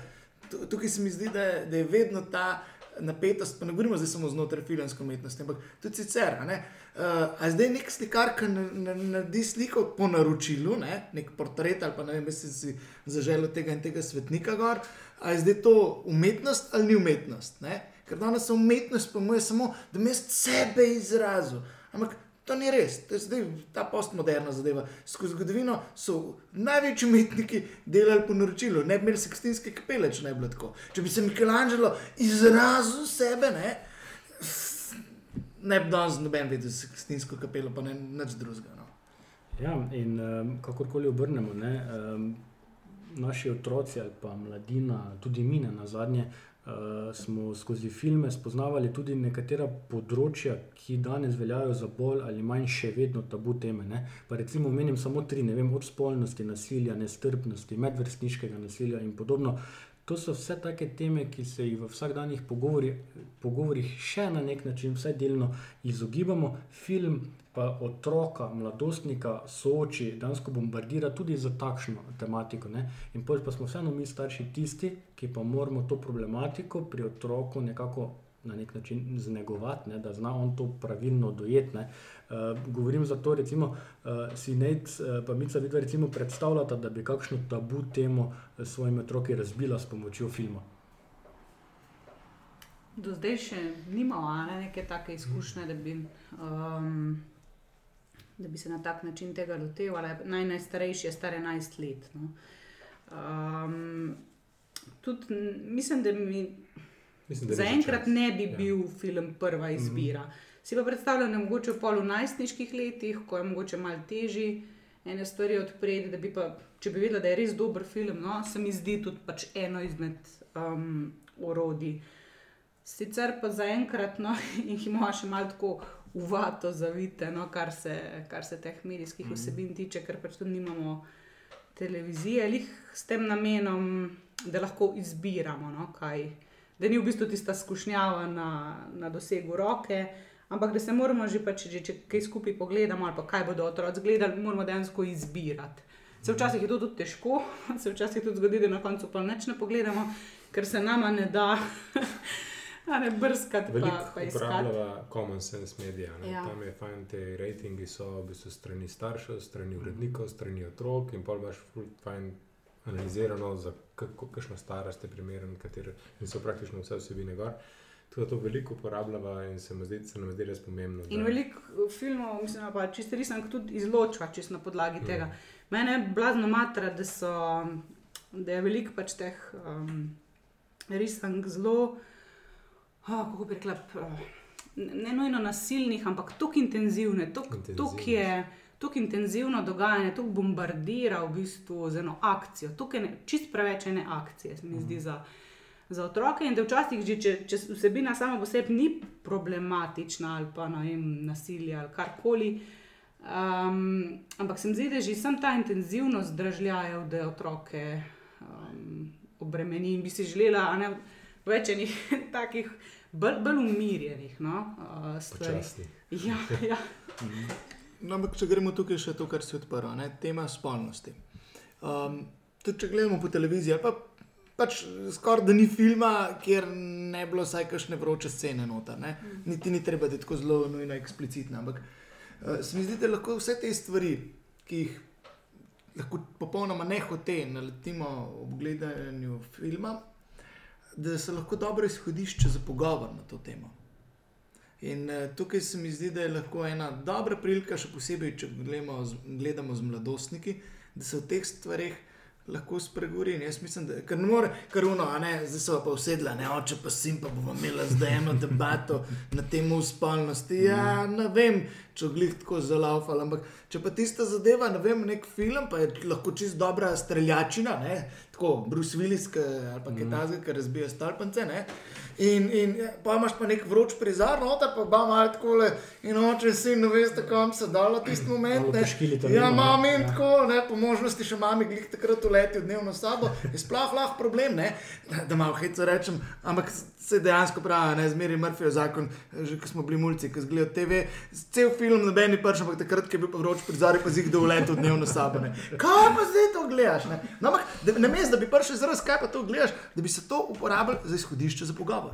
tukaj se mi zdi, da je, da je vedno ta napetost, pa ne govorimo zdaj samo znotraj filmske umetnosti, ampak tudi sicer. Uh, a zdaj nek slikar, ki na- na- naredi sliko po naročilu, ne, nek portret ali pa ne vem, jaz sem si zaželel tega in tega svetnika gor, a je zdaj to umetnost ali ni umetnost. Ne? Ker danes umetnost, pa mu je samo, da jaz sebe izrazil. Ampak to ni res, to je zdaj ta postmoderna zadeva. Skozi zgodovino so največji umetniki delali po naročilu, ne bi imeli sekstinske kapele, če ne bi bilo tako. Če bi se Michelangelo izrazil sebe, ne, ne bi danes noben videl sekstinsko kapelo, pa ne nič drugega. No. Ja, in um, kakorkoli obrnemo, ne, um, naši otroci ali pa mladina, tudi mi na zadnje, uh, smo skozi filme spoznavali tudi nekatera področja, ki danes veljajo za bolj ali manj še vedno tabu teme. Ne. Pa recimo omenim samo tri, ne vem, od spolnosti, nasilja, nestrpnosti, medvrstniškega nasilja in podobno. To so vse take teme, ki se jih v vsakdanjih pogovori, pogovorih še na nek način, vsaj delno, izogibamo. Film pa otroka, mladostnika sooči, dejansko bombardira tudi za takšno tematiko. Ne? In pol pa smo vseeno mi starši tisti, ki pa moramo to problematiko pri otroku nekako. Na nek način znegovati, ne, da zna on to pravilno dojeti. Uh, govorim zato, recimo, uh, si Nate, uh, pa mi se vidva, recimo, predstavljata, da bi kakšno tabu temo s svojimi otroki razbila s pomočjo filma. Do zdaj še nimamo ne, neke take izkušnje, da bi, um, da bi se na tak način tega lotevali. Naj najstarejši je star 11 let. No. Um, tudi, mislim, da mi Mislim, zaenkrat ne bi Ja. bil film prva izbira. Mm -hmm. Si pa predstavljam, da je mogoče v polunajstniških letih, ko je mogoče malo težje ene stvari odpreti, da bi pa, če bi vedela, da je res dober film, no, se mi zdi tudi pač eno izmed um, orodij. Sicer pa zaenkrat no, jih imamo še malo tako uvato zavite, no, kar, se, kar se teh medijskih Mhm. vsebin tiče, ker pač tudi nimamo televizije, lih s tem namenom, da lahko izbiramo, no, kaj, da ni v bistvu tista skušnjava na, na dosegu roke. Ampak da se moramo že, pač, že če kaj skupaj pogledamo, ali pa kaj bodo otroci gledali, moramo dejansko izbirati. Se včasih je to tudi težko, se včasih tudi zgodi, da na koncu pa nič ne pogledamo, ker se nama ne da a ne brskati pa, pa uporabljava common sense medija. ne. Ja. Tam je fajn, te rejtingi so v bistvu strani staršev, strani urednikov, strani otrok in imaš ful fajn analizirano, za kakšno starost je primeren, katere in so praktično vse vsebine gor. Tako da to veliko uporabljava in se, zdi, se nam zdi res pomembno. In da- veliko filmov, mislim, pa čisto risank tudi izloča, čisto na podlagi Mm. tega. Mene je blazno matra, da, so, da je veliko pač teh um, risank zelo, oh, kako bi rekla, ne ne nujno nasilnih, ampak tako intenzivne, tako je. Tako intenzivno dogajanje, tako bombardira v bistvu z eno akcijo, tako je čist preveč ene akcije, se mi zdi za, za otroke. In da včasih, že, če, če vsebina sama po sebi ni problematična ali pa vem, nasilje ali karkoli. Um, ampak se mi zdi, da že sam ta intenzivnost dražljajev, da otroke um, obremeni in bi si želela ne, več enih takih bolj, bolj umirjenih no, uh, stvari. Počasnih. Ja, ja. No, ampak če gremo tukaj še to, kar si odprl, ne, tema spolnosti. Um, tudi če gledamo po televiziji, pa pač skoraj da ni filma, kjer ne bi bilo vsaj kakšne vroče scene noter. Ne. Niti ni treba, da je tako zelo nujno eksplicitno. Ampak uh, se mi zdi, da lahko vse te stvari, ki jih lahko popolnoma nehote naletimo ob gledanju filma, da so lahko dobro izhodišče za pogovor na to temo. In uh, tukaj se mi zdi, da je lahko ena dobra prilika, še posebej, če gledamo gledamo z mladostniki, da se o teh stvareh lahko spregovori. In Jaz mislim, da ker ne more, ker uno, a ne, zdaj so pa usedla, ne oče pa sim, pa bomo imeli zdaj eno debato na temo spolnosti. Ja, ne vem, če glih tako zalaufal, ampak če pa tista zadeva, ne vem, nek film, pa je lahko čist dobra streljačina, ne, tako Bruce Willis ali pa kaj takega, ki razbija stolpence. Ne. In, in ja, pa imaš pa nek vroč prizor, noter pa ba malo tako le. In oče si, ne veste, kam se dalo tisti moment. Ne. poškilite Ja, mimo, ne. mami in Ja. tako, ne, po možnosti še mami glih takrat uleti v dnevno sobo. Je sploh lahko problem, ne, da malo heco rečem, ampak se dejansko pravi, ne, zmeri Murphyjev zakon, že ko smo bili mulci, ki zgledajo TV, cel film noben ni prš, ampak takrat, ko je bil pa vroč prizor, pa zig do uleti v dnevno sobo. Ne. Kaj pa zdaj to gledaš? Ne? No, ampak da- namesto, da bi prišel zraz, kaj pa to gledaš, da bi se to uporabljalo za izhodišče za pogovor.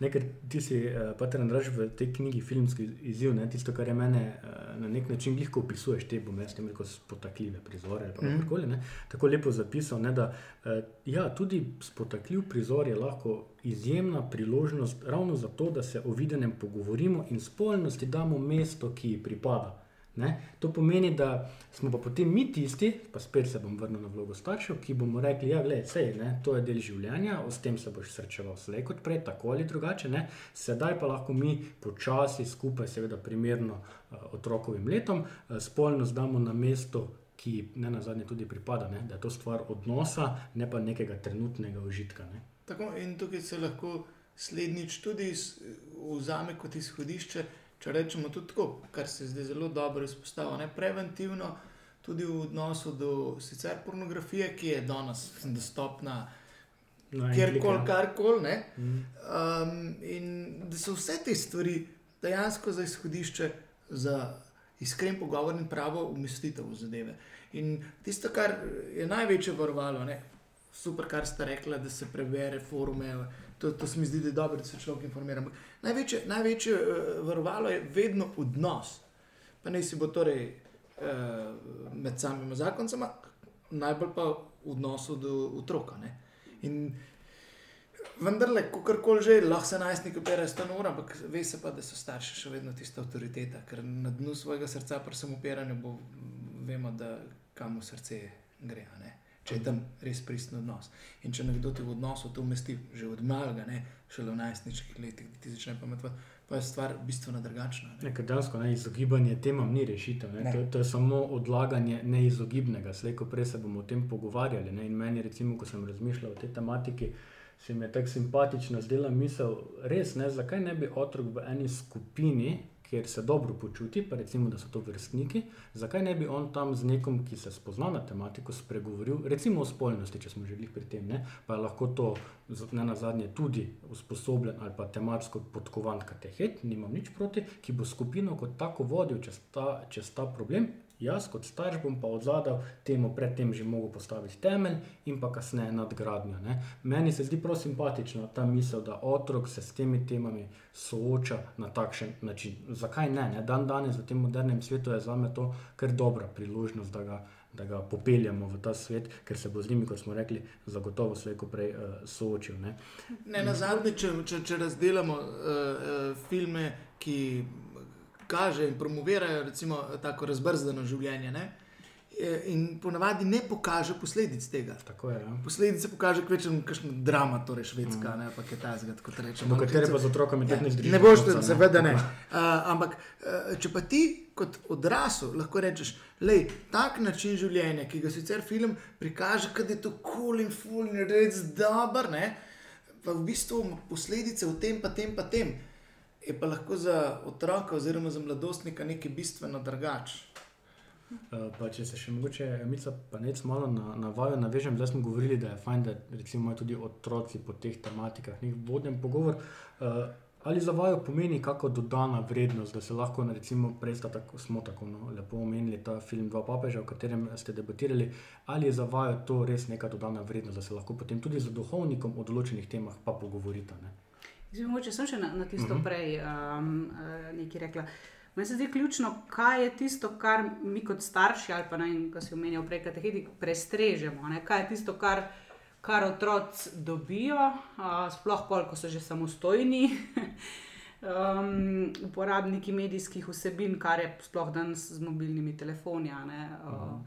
Nekaj ti si, uh, pa te nadraž v tej knjigi, filmski izziv, ne? tisto, kar je mene uh, na nek način lahko opisuješ, te bom jaz rekel spotakljive prizore ali Mhm. kakorkoli. Mm. Tako lepo zapisal, ne, da uh, ja, tudi spotakljiv prizor je lahko izjemna priložnost ravno zato, da se o videnem pogovorimo in spolnosti damo mesto, ki ji pripada. Ne? To pomeni, da smo pa potem mi tisti, pa spet se bom vrnil na vlogo staršev, ki bomo rekli, ja, je to je del življenja, s tem se boš srečeval slej kot prej, tako ali drugače. Ne? Sedaj pa lahko mi počasi, skupaj, seveda, primerno uh, otrokovim letom, uh, spolnost damo na mesto, ki ne na zadnje tudi pripada, ne? da je to stvar odnosa, ne pa nekega trenutnega užitka. Ne? Tako, in tukaj se lahko slednjič tudi vzame kot izhodišče, če rečemo tudi tako, kar se zdaj zelo dobro izpostavlja, ne, preventivno, tudi v odnosu do sicer pornografije, ki je danes dostopna Na en kjerkoli, karkoli. Mm. Um, in da so vse te stvari dejansko za izhodišče, za iskren pogovor in pravo umestitev v zadeve. In tisto, kar je največje varovalo, ne, super, kar ste rekli, da se prebere forume. To, to se mi zdi, da je dobro, da se človek informira. Ampak največje, največje uh, varovalo je vedno odnos. Pa naj si bo torej uh, med samimi zakoncema, najbolj pa v odnosu do otroka. Ne. In vendarle, kakorkoli že, lahko se najstnik opere s uro, ampak ve se pa, da so starši še vedno tista avtoriteta, ker na dnu svojega srca, pri samem operanju, bo, vemo, da kam v srce gre. ne. Če je tam res pristen odnos. In če nekdo ti v odnosu to umesti že od malega, ne, šele v najstniških letih, da ti začne pametovati, pa je stvar bistveno drugačna. ne. Nekaj dansko, ne, izogibanje temam ni rešitev. Ne. Ne. To, to je samo odlaganje neizogibnega. Slej, ko prej se bomo o tem pogovarjali. Ne. In meni, recimo, ko sem razmišljal o tej tematiki, se mi je tako simpatično zdela misel, res ne, zakaj ne bi otrok v eni skupini, kjer se dobro počuti, pa recimo, da so to vrstniki, zakaj ne bi on tam z nekom, ki se spozna na tematiko, spregovoril, recimo o spolnosti, če smo želeli pri tem, ne? pa je lahko to ne na zadnje tudi usposobljen ali pa tematsko podkovan katehet, nimam nič proti, ki bo skupino kot tako vodil čez ta, čez ta problem. Jaz, kot starš, bom pa od zadaj temu predtem že mogel postaviti temelj in pa kasneje nadgradnjo. Ne. Meni se zdi prav simpatična ta misel, da otrok se s temi temami sooča na takšen način. Zakaj ne? ne? Dan danes v tem modernem svetu je za me to kar dobra priložnost, da ga, da ga popeljemo v ta svet, ker se bo z njimi, kot smo rekli, zagotovo slejko prej uh, soočil. Ne. Ne, na zadnje, če, če, če razdelamo uh, uh, filme, ki kažejo in promovirajo recimo, tako razbrzdano življenje. Ne? eh, In ponavadi ne pokaže posledic tega. Tako je. Ja. Posledice pokaže kvečem kakšno drama, torej švedska, mm. ne pa kitajska, kot rečemo. Do katere pa z otrokom ja, ne zdržiš Ne boš, konca, seveda ne. Uh, ampak uh, če pa ti kot odrasel lahko rečeš, da je tak način življenja, ki ga sicer film prikaže, da je to cool in ful in res dober, ne, pa v bistvu posledice v tem, pa tem, pa tem. Je pa lahko za otroka oziroma za mladostnika nekaj bistveno drugače. Uh, Pa če se še mogoče, Mica, pa nec malo na, na vaju navežem, zdaj smo govorili, da je fajn, da recimo tudi otroci po teh tematikah nek voden pogovor. Uh, ali za vaju pomeni kako dodana vrednost, da se lahko, recimo, prej tako, smo tako no, lepo omenili ta film Dva papeža, o katerem ste debatirali, ali je za vaju to res neka dodana vrednost, da se lahko potem tudi z duhovnikom o določenih temah pa pogovorita. Ne? Zdaj, mogoče sem še na, na tisto uh Mhm. -huh. prej um, uh, nekaj rekla. Meni se zdi ključno, kaj je tisto, kar mi kot starši ali pa ne, vem, kot si omenjal prej, kateheti, prestrežemo. Ne? Kaj je tisto, kar, kar otroci dobijo, uh, sploh pol, ko so že samostojni. Um, uporabniki medijskih vsebin, kar je sploh danes z mobilnimi telefoni. Uh,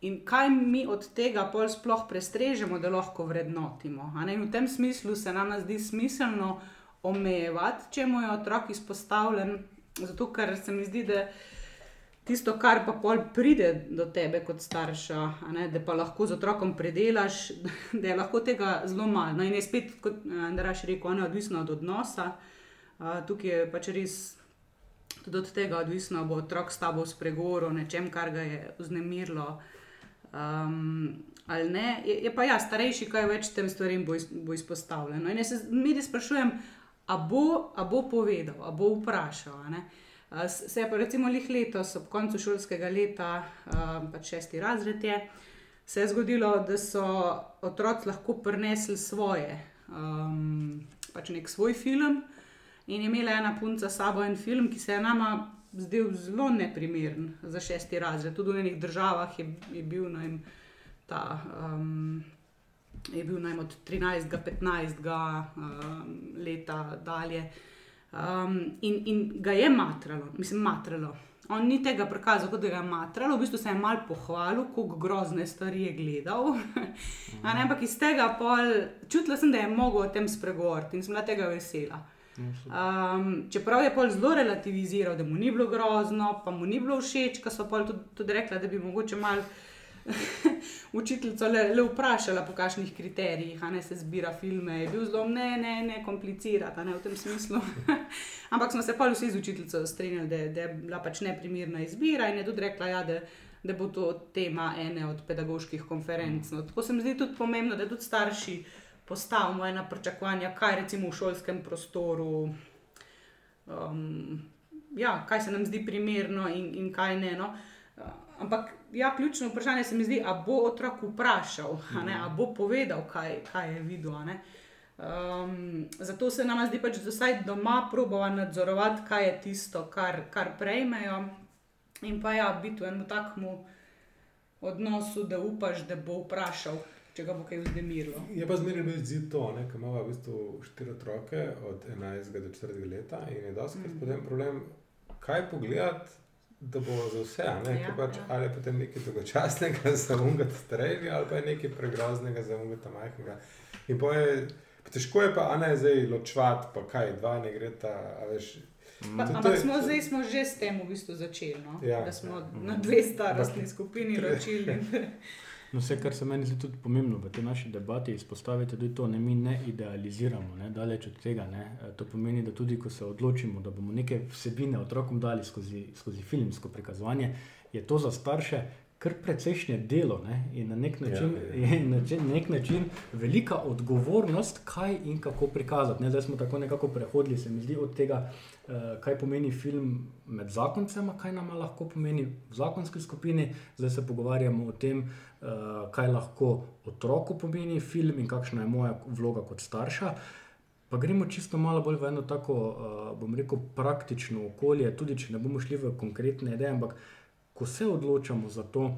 In kaj mi od tega pol sploh prestrežemo, da lahko vrednotimo? In v tem smislu se nam zdi smiselno omejevati, če mu je otrok izpostavljen, zato ker se mi zdi, da tisto, kar pa pol pride do tebe kot starša, ne, da pa lahko z otrokom predelaš, da je lahko tega zelo malo. No in je spet, kot Andraš rekel, ne, odvisno od odnosa. A, tukaj je pač res tudi od tega odvisno, bo otrok s tabo spregovoril o nečem, kar ga je vznemirilo. Um, ali ne, je, je pa ja, starejši, kaj več tem stvarem bo, iz, bo izpostavljeno. In jaz se mi sprašujem, a bo, a bo povedal, a bo vprašal. a ne. Se je pa recimo lih letos, ob koncu šolskega leta, pač šesti razred je, se je zgodilo, da so otroci lahko prinesli svoje, um, pač nek svoj film. In je imela ena punca s sabo en film, ki se je nama zdel zelo neprimeren za šesti razred. Tudi v enih državah je, je bil najem, ta. Um, Je bil najem od 13. do 15. Um, leta dalje. Um, in, in ga je matralo, mislim, matralo. On ni tega prikazal, kot da ga je matralo, v bistvu se je mal pohvalil, kako grozne stvari je gledal. A ne, ampak iz tega pol čutila sem, da je mogel o tem spregovoriti in sem bila tega vesela. Um, čeprav je pol zelo relativiziral, da mu ni bilo grozno, pa mu ni bilo všeč, ko so pol tudi, tudi rekla, da bi mogoče mal učiteljico le, le vprašala, po kakšnih kriterijih ne, se zbira filme. Je bil zelo ne, ne, ne komplicirati, ne v tem smislu. Ampak smo se pa vsi z učiteljico strinjali, da, da je bila pač neprimerna izbira in je tudi rekla, ja, da, da bo to tema ene od pedagoških konferenc. No, tako se mi zdi tudi pomembno, da tudi starši postavimo ena pričakovanja, kaj recimo v šolskem prostoru. Um, ja, kaj se nam zdi primerno in, in kaj ne. No. Uh, Ampak ja, ključno vprašanje se mi zdi, ali bo otrok vprašal, ali bo povedal, kaj, kaj je videl. Um, zato se nam zdi, pač, da vsaj doma probava nadzorovati, kaj je tisto, kar, kar prejmejo, in pa ja, biti v enem takmu odnosu, da upaš, da bo vprašal, če ga bo kaj vznemirilo. Je pa zmeraj bil zid to, ker imamo v bistvu štiri otroke od 11 do 40 let in je dosti Mm. potem problem, kaj pogledati, da bo za vse. a Ne, Ja, ja, pač, ja. Ali je potem nekaj dolgočasnega za umega starejega, ali pa je nekaj pregroznega za umega majhnega. In pa je, pa težko je pa, a ne zdaj ločvati, pa kaj, dva ne gre ta, a veš. Pa, to- to ampak je- smo, zdaj smo že s tem v bistvu začeli, no? Ja, da smo ja. na dve starostni skupini ločili. No, vse, kar se meni zdi tudi pomembno v tej naši debati, izpostaviti tudi to, da mi ne idealiziramo, ne, daleč od tega. Ne. E, To pomeni, da tudi ko se odločimo, da bomo neke vsebine otrokom dali skozi, skozi filmsko prikazovanje, je to za starše kar precejšnje delo ne, in na nek način, Ja, ja, na način, nek način velika odgovornost, kaj in kako prikazati. Ne. Zdaj smo tako nekako prehodili, se mi zdi, od tega, eh, kaj pomeni film med zakoncema, kaj nam lahko pomeni v zakonski skupini, zdaj se pogovarjamo o tem, eh, kaj lahko otroku pomeni film in kakšna je moja vloga kot starša. Pa gremo čisto malo bolj v eno tako, uh, bom rekel, praktično okolje, tudi če ne bomo šli v konkretne ideje, ampak ko se odločamo za to,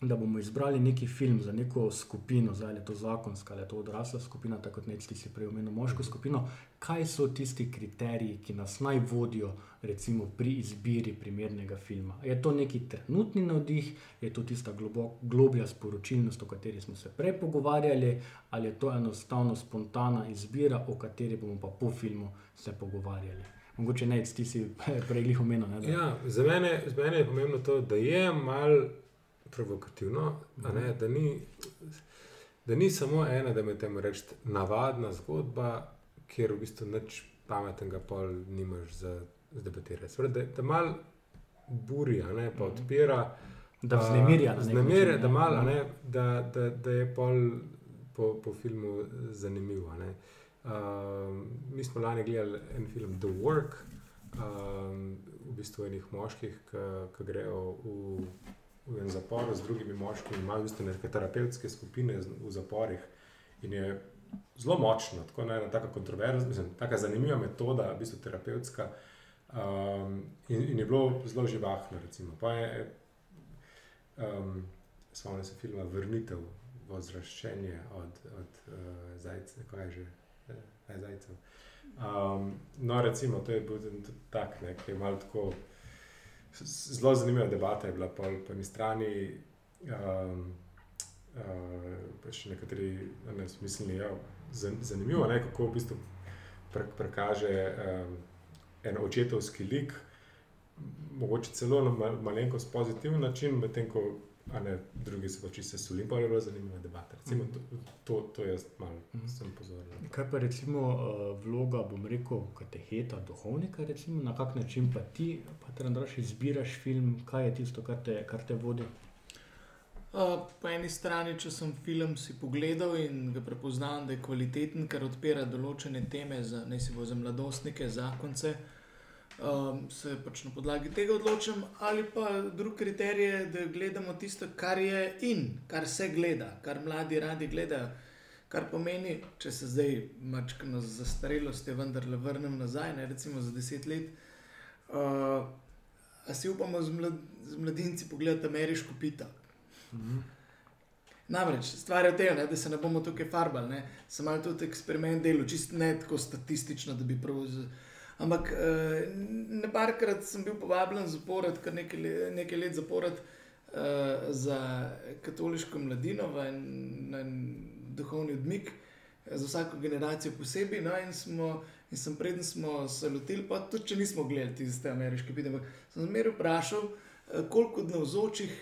da bomo izbrali neki film za neko skupino, zdaj je to zakonska ali je to odrasla skupina, tako kot nekaj si prej omenil, moško skupino, kaj so tisti kriteriji, ki nas naj vodijo, recimo pri izbiri primernega filma. Je to neki trenutni navdih, je to tista globok, globlja sporočilnost, o kateri smo se prej pogovarjali, ali je to enostavno spontana izbira, o kateri bomo pa po filmu se pogovarjali. Mogoče ne, ti si prej jih omenil. Ne, da- Ja, za, mene, za mene je pomembno to, da je malo provokativno, a ne, da, ni, da ni samo ena, da me temu rečeš, navadna zgodba, kjer v bistvu nič pametnega pol nimaš za debatirati. Sveda, da, da mal buri, ne, pa odpira. Da vznemirja vznemirja, da, ja. mal, a Mhm. ne, da, da, da je pol po, po filmu zanimivo. ne. Um, mi smo lani gledali en film The Work, um, v bistvu enih moških, ki grejo v, v en zapor z drugimi moškimi, imajo v bistvu neke terapevtske skupine v zaporih. In je zelo močno, tako ne, ena taka kontroverzna, mislim, taka zanimiva metoda, v bistvu terapevtska. Um, in, in je bilo zelo živahno, recimo. Pa je, um, spomnim se filma Vrnitev ozraščenje od, od uh, zajca, kaj je že, ne zajcev. Um, no, recimo, to je bil tudi tak, ne, ki je malo tako. Zelo zanimiva debata je bila pol, po eni strani. Um, uh, pač nekateri ne, mislili, da je zan, zanimivo, ne, kako v bistvu pre, prekaže um, en očetovski lik, mogoče celo na mal, malenkost pozitiven način, medtem ko a ne, drugi so pač se suli. Pa je bila zanimiva debata. Recimo, to, to, to jaz malo sem pozoril. Kaj pa recimo uh, vloga, bom rekel, kateheta, duhovnika, recimo, na kak način pa ti, pa ti Andraš, izbiraš film, kaj je tisto, kar te, kar te vodi? Uh, po eni strani, če sem film si pogledal in ga prepoznam, da je kvaliteten, ker odpira določene teme, za, ne si bo za mladostnike, zakonce, um, se pač na podlagi tega odločim, ali pa drug kriterij je, da gledamo tisto, kar je in, kar se gleda, kar mladi radi gledajo. Kar pomeni, če se zdaj mačkano z zastarelostjo vendarle vrnem nazaj, ne, recimo za deset let. Uh, a si upamo z, mlad, z mladinci pogledati ameriško pita? Namreč stvar je v tem, ne, da se ne bomo tukaj farbali. Ne. Sem malo tudi eksperiment delal, čist ne tako statistično, da bi prav. Z... Ampak eh, ne parkrat sem bil povabljen zapored, kar nekaj, le- nekaj let zapored eh, za katoliško mladino v en, na en duhovni odmik, eh, za vsako generacijo posebej. No, in, smo, in sem preden smo se lotili, pa tudi če nismo gledali tiste ameriške videe, sem zmeraj vprašal, koliko od navzočih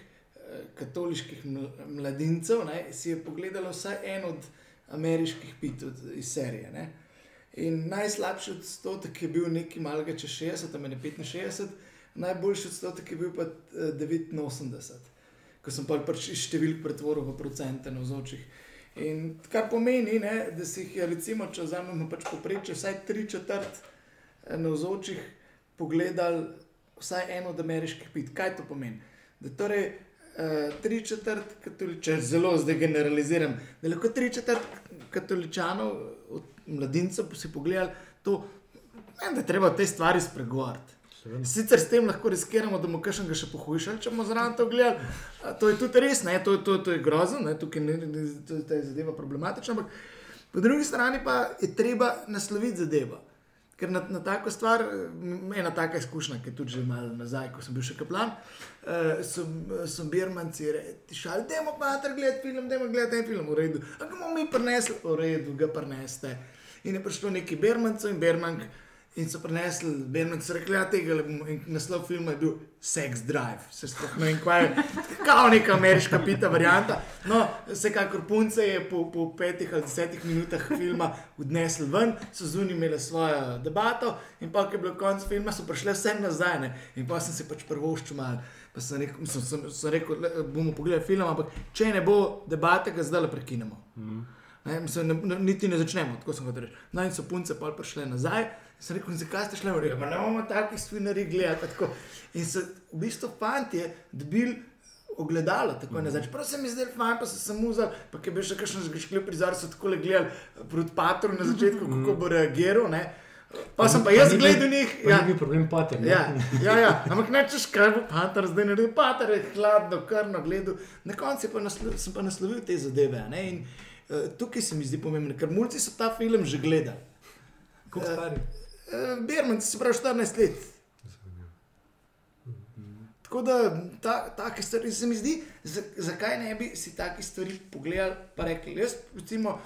katoliških ml- mladincev ne, si je pogledalo vsaj en od ameriških pitov iz serije. Ne. In najslabši odstotek je bil nekaj malega čez 60, tam je 65, najboljši odstotek je bil pa eh, 89, ko sem pa pač iz številk pretvoril v procente navzočih. In kar pomeni, ne, da si jih recimo, če vzamemo pač poprečje, vsaj tri četrt eh, navzočih pogledali vsaj eno od ameriških pit. Kaj to pomeni? Da torej uh, tri četrt katoličanov, zelo zdaj generaliziram, da lahko tri četrt katoličanov, od mladincev, si pogledali to, ne, da je treba te stvari spregovoriti. Sicer s tem lahko riskiramo, da bomo kakšnega še pohujšali, če bomo zraven to gledali. To je tudi res, ne? to, to, to je grozno, ne? tukaj ne, ne, to, to je zadeva problematična. Ampak po drugi strani pa je treba nasloviti zadevo. Ker na, na tako stvar, ena taka izkušnja, ki je tudi že malo nazaj, ko sem bil še kaplan, uh, so, so birmanci rečali, da imamo pa ter gledati film, da imamo gledati en film, v redu. A ga bomo mi prinesli, v redu, ga prineste. In je prišlo neki birmancev in birmank In so prenesli, Berman so rekli, da tega le bomo. In naslov filma je bil Sex Drive. Se sploh ne vem, kaj je. Kao neka ameriška pita varianta. No, vsekakor punce je po, po petih ali desetih minutah filma odnesli ven, so zunaj imeli svojo debato in pa, ko je bilo konec filma, so prišle vse nazaj. Ne? In pa sem se pač prvoščil malo. Pa sem rekel, sem, sem, sem rekel le, bomo pogledali film, ampak če ne bo debate, ga zdaj le prekinemo. Mhm. Ne, mislim, ne, ne, niti ne začnemo, tako sem hotel reči. No, in so punce pa prišle nazaj. Sem rekel, zakaj ste šli? Rekel, ne bomo takih svinarij gledati. Tako. In so v bistvu fanti dobili ogledalo, tako mm. nazaj. Prav se mi zdaj fajn, pa so se muzali, pa je bil še kakšen zgrešljiv prizor, so tako le gledali proti patru na začetku, mm. kako bo reagiral. Ne. Pa sem pa jaz gledal njih. Ja, ni bil problem pater. ne? Ja, ja, ja. ampak nečeš, kaj bo pater zdaj naredil. Pater je hladno, krno gledal. Na koncu pa naslo, sem pa naslovil te zadeve. Ne? In tukaj se mi zdi pomembno, ker mulci so ta film že gledali. Kako stari? Uh, Berman, se pravi 14 let. Tako da ta, take stvari se mi zdi, za, zakaj ne bi si take stvari pogledali, pa rekli, jaz recimo.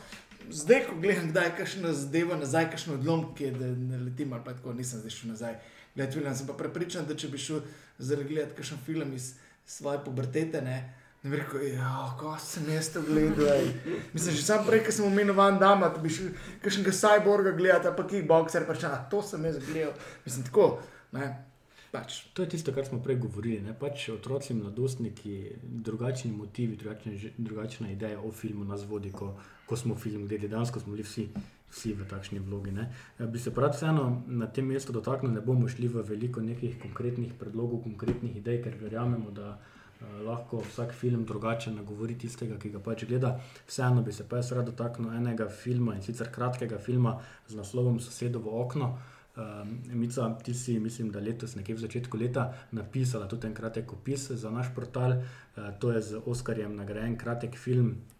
Zdaj, ko gledam, kdaj je kakšno zadevo nazaj, kakšno odlom, ki je, da ne letim ali pa tako, nisem zdaj šel nazaj. Gledati film, sem pa prepričan, da če bi šel zaradi gledati kakšen film iz svoje pubertete, ne, ne bi rekel, ja, ko sem jaz to gledal. ej." Mislim, že sam prej, ko sem omenil Van Dama, da bi šel kakšnega cyborga gledati, ali pa kickboxer, pa še, "Ah, to sem jaz gledal. Mislim, tako, ne. Pač. To je tisto, kar smo prej govorili. Pač otroci, mladostniki, drugačni motivi, drugačne, drugačna ideja o filmu nas vodi, ko, ko smo film gledali. Danes smo bili vsi, vsi v takšni vlogi. Ne? Ja, Bi se prav vseeno na tem mestu dotaknili, ne bomo šli v veliko nekih konkretnih predlogov, konkretnih idej, ker verjamemo, da eh, lahko vsak film drugače nagovori tistega, ki ga pač gleda. Vseeno bi se pa jaz rad dotaknil enega filma in sicer kratkega filma z naslovom Sosedovo okno. Um, Mica, ti si, mislim, da letos, nekje v začetku leta, napisala tudi en kratek opis za naš portal. Uh, to je z Oskarjem nagrajen kratek film, uh,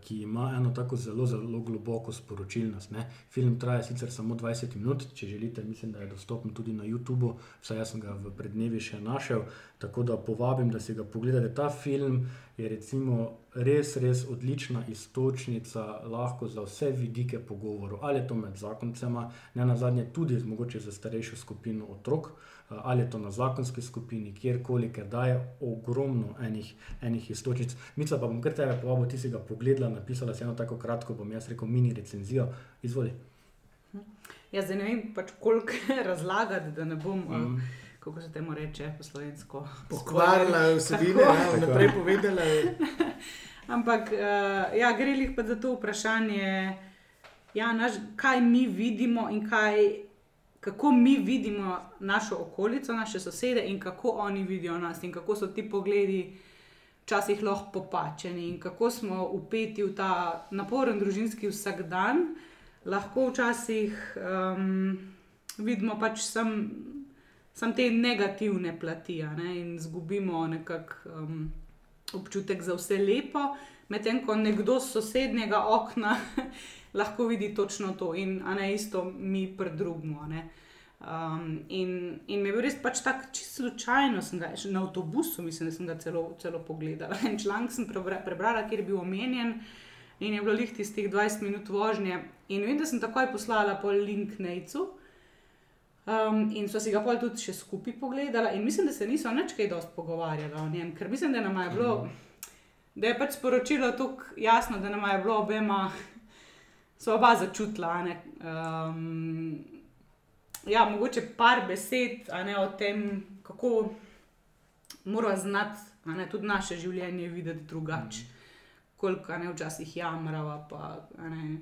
ki ima eno tako zelo, zelo globoko sporočilnost. Ne. Film traja sicer samo 20 minut, če želite, mislim, da je dostopen tudi na YouTubu, vsaj jaz sem ga v prednevi še našel. Tako da povabim, da si ga pogledate. Ta film je recimo res, res odlična istočnica, lahko za vse vidike pogovorov, ali je to med zakoncema, ne na zadnje tudi mogoče za starejšo skupino otrok, eh, ali je to na zakonski skupini, kjerkoli, ker daje ogromno enih, enih istočnic. Mica pa bom kar tebe povabil, ti si ga pogledala, napisala si eno tako kratko, bom jaz rekel, mini recenzijo. Izvoli. Jaz zdaj ne vem, pač koliko razlagati, da ne bom, mm. Mhm. uh, kako se temu reče po slovensko. Pokvarila vsebine, Tako. ja, vnaprej povedala. Ampak uh, ja, gre jih pa za to vprašanje, ja, naš, kaj mi vidimo in kaj, kako mi vidimo našo okolico, naše sosede in kako oni vidijo nas in kako so ti pogledi včasih lahko popačeni in kako smo upeti v ta naporen družinski vsakdan, lahko včasih um, vidimo pač sem, sem te negativne plati ne, in izgubimo nekako. Um, občutek za vse lepo, medtem ko nekdo z sosednjega okna lahko vidi točno to in ne isto mi pridrugmo. Um, in, in me je bil res pač tako čisto slučajno, ga na avtobusu, mislim, da sem ga celo, celo pogledala. En članek sem prebra, prebrala, kjer je bil omenjen in je bilo lih tistih 20 minut vožnje. In vem, da sem takoj poslala pol link Nejcu. Um, in so si ga pol tudi še skupaj pogledala, in mislim, da se niso več kaj dosti pogovarjali o njem, ker mislim, da nam je bilo, da je pač sporočilo tako jasno, da nam je bilo obema, so oba začutila. ne, Um, ja, mogoče par besed ne, o tem, kako mora znati ne, tudi naše življenje videti drugače. Koliko a ne, včasih jamrava. Pa, ne,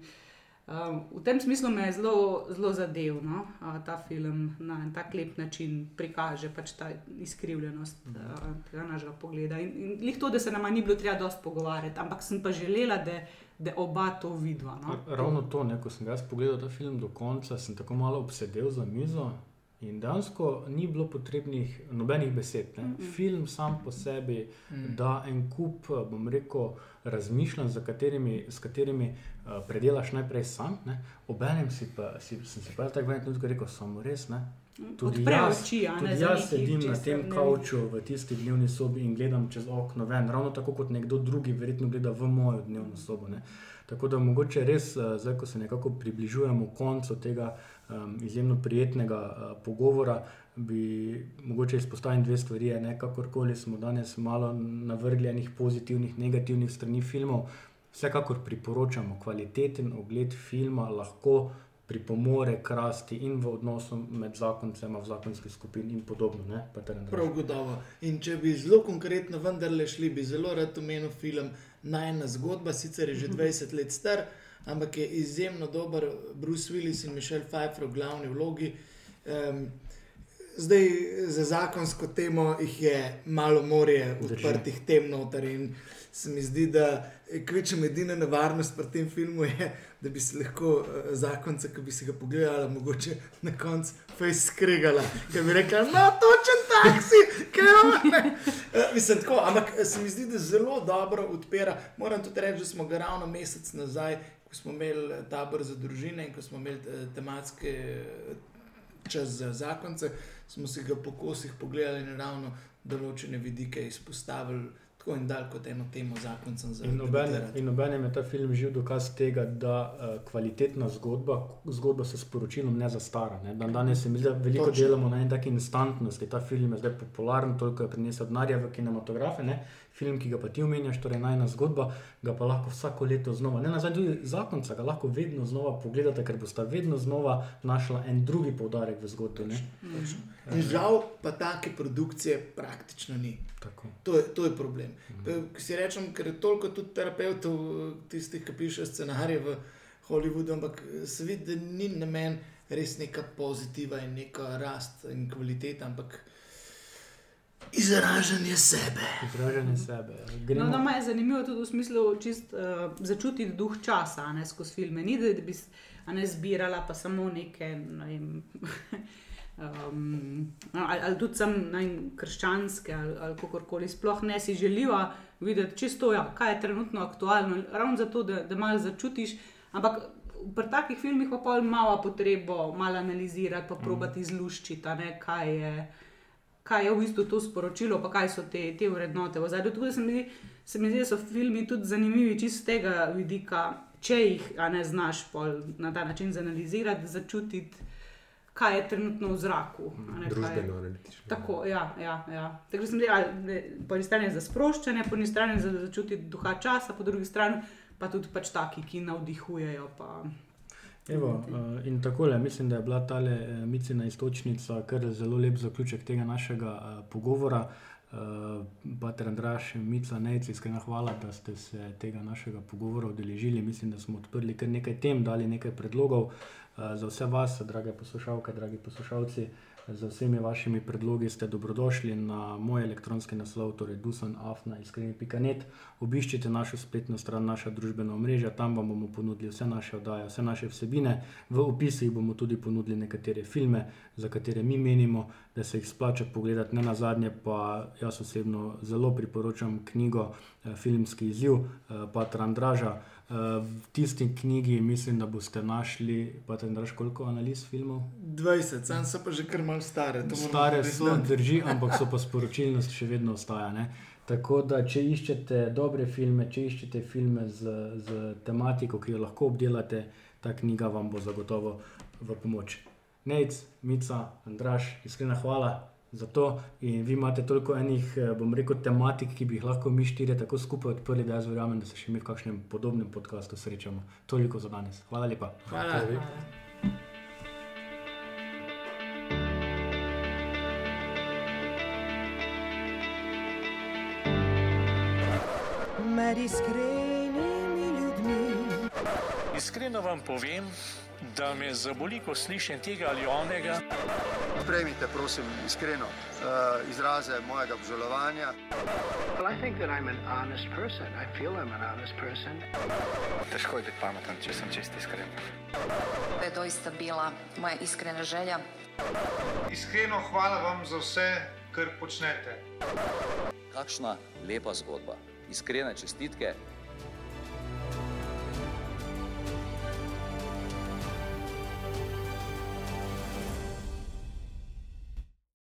Um, v tem smislu me je zelo, zelo zadev, no? uh, ta film na en tak lep način prikaže pač ta izkrivljenost uh, tega našega pogleda. In, in lih to, da se nama ni bilo treba dosti pogovarjati, ampak sem pa želela, da, da oba to vidva. No? Ravno to, ne, ko sem jaz pogledal ta film do konca, sem tako malo obsedel za mizo. In dejansko ni bilo potrebnih nobenih besed. Ne. Mm-mm. Film sam po sebi Mm. da en kup, bom rekel, razmišljanj, katerimi, s katerimi uh, predelaš najprej sam. Ne. Obenem si pa, si, sem si pa tako vedno rekel, samo res. Ne. Tudi Odpre jaz, oči, ne, tudi jaz sedim na tem ne- kavču v tisti dnevni sobi in gledam čez okno ven, ravno tako kot nekdo drugi, verjetno gleda v mojo dnevno sobo. Ne. Tako da mogoče res, uh, zdaj, ko se nekako približujemo koncu tega um, izjemno prijetnega uh, pogovora, bi mogoče izpostavil dve stvari. Ne, kakorkoli smo danes malo navrgli enih pozitivnih, negativnih strani filmov, vsekakor priporočamo kvaliteten ogled filma, lahko pripomore k rasti in v odnosu med zakoncema, v zakonski skupini in podobno. Ne, Prav gotovo. In če bi zelo konkretno vendarle šli, bi zelo rad omenil film Najna zgodba, sicer je že 20 let star, ampak je izjemno dober, Bruce Willis in Mišel Pfeiffer v glavni vlogi. Um, zdaj za zakonsko temo jih je malo morje odprtih tem noter in se mi zdi, da kvečem edina nevarnost pri tem filmu je, da bi se lahko uh, zakonca, ki bi si ga pogledala, mogoče na koncu skregala, ker bi rekla, no, točen taksi, kaj je. Mislim tako, ampak se mi zdi, da zelo dobro odpira. Moram tudi reči, da smo ga ravno mesec nazaj, ko smo imeli tabor za družine in ko smo imeli uh, tematske čas za zakonce, smo si ga po kosih pogledali in ravno določene vidike izpostavili. Tako in dalj kot eno temo zakoncem za ljudi. In obenem je ta film živ dokaz tega, da uh, kvalitetna zgodba, zgodba s sporočilom ne zastara. Ne? Dan danes se mi zdi, da veliko Točno. delamo na eni taki instantnosti. Ta film je zdaj popularen, toliko je prinesel denarja v kinematografe. Ne? Film, ki ga pa ti omenjaš, torej najna zgodba, ga pa lahko vsako leto znova, ne nazaj, tudi zakonca, ga lahko vedno znova pogledate, ker boste vedno znova našli en drugi poudarek v zgodbi. In žal pa take produkcije praktično ni. To je, to je problem. Mhm. Si rečem, ker je toliko tudi terapeutov, tistih, ki pišejo scenarije v Hollywoodu, ampak se vidi, da ni namen res neka pozitiva in neka rast in kvaliteta, ampak Izražanje sebe. Izražanje sebe. Ja. No, no, je zanimivo tudi v smislu čist, uh, začutiti duh časa ne, skozi filme. Ni da bi ne zbirala pa samo neke. Ne Um, ali, ali tudi sem krščanske, ali, ali kako koli, sploh ne si želiva videti čisto, ja, kaj je trenutno aktualno, ravno zato, da, da malo začutiš. Ampak pri takih filmih pa pol malo potrebo malo analizirati, pa mm. probati izluščiti, kaj je kaj je v bistvu to sporočilo, pa kaj so te, te vrednote. Tako da se mi, se mi zdi, da so filmi tudi zanimivi čist z tega vidika, če jih ne znaš na ta način zanalizirati, začutiti. Kaj je trenutno v zraku? Družbeno, analitično. Tako, ja, ja, ja. tako sem rekel, po eni strani za sproščanje, po eni strani za začutiti duha časa, po drugi strani pa tudi pač taki, ki navdihujejo. Pa... Evo, uh, in tako le, mislim, da je bila ta uh, micina istočnica kar zelo lep zaključek tega našega uh, pogovora. Uh, Pater Andraš, Mica, Nejci, iskrena hvala, da ste se tega našega pogovora udeležili. Mislim, da smo odprli kar nekaj tem, dali nekaj predlogov uh, za vse vas, drage poslušalke, dragi poslušalci. Uh, Z vsemi vašimi predlogi ste dobrodošli na moj elektronski naslov, torej dusanafna.net. Obiščite našo spletno stran, naša družbena omrežja, tam vam bomo ponudili vse naše oddaje, vse naše vsebine. V opisih bomo tudi ponudili nekatere filme, za katere mi menimo, da se jih splača pogledati. Ne na zadnje, pa jaz osebno zelo priporočam knjigo eh, Filmski izziv eh, Patra Andraža. V tisti knjigi mislim, da boste našli, pa te znaš koliko analiz filmov? 20, sam so pa že kar mal stare. Stare so, drži, ampak so pa sporočilnost še vedno ostaja. Ne? Tako da, če iščete dobre filme, če iščete filme z, z tematiko, ki jo lahko obdelate, ta knjiga vam bo zagotovo v pomoč. Nec, Mica, Andraš, iskrena hvala za to. In vi imate toliko enih, eh, bom rekel, tematik, ki bi jih lahko mi štirje tako skupaj odprli, da jaz verjamem, da se še mi v kakšnem podobnem podkastu srečamo. Toliko za danes. Hvala lepa. Hvala. Hvala. Med iskrenimi ljudmi. Iskreno vam povem, da me zaboli, ko slišim tega ali onega. Sprejmite, prosim, iskreno uh, izraze mojega obžalovanja. Težko je biti pameten, če sem čest iskren. To je doista bila moja iskrena želja. Iskreno hvala vam za vse, kar počnete. Kakšna lepa zgodba. Iskrene čestitke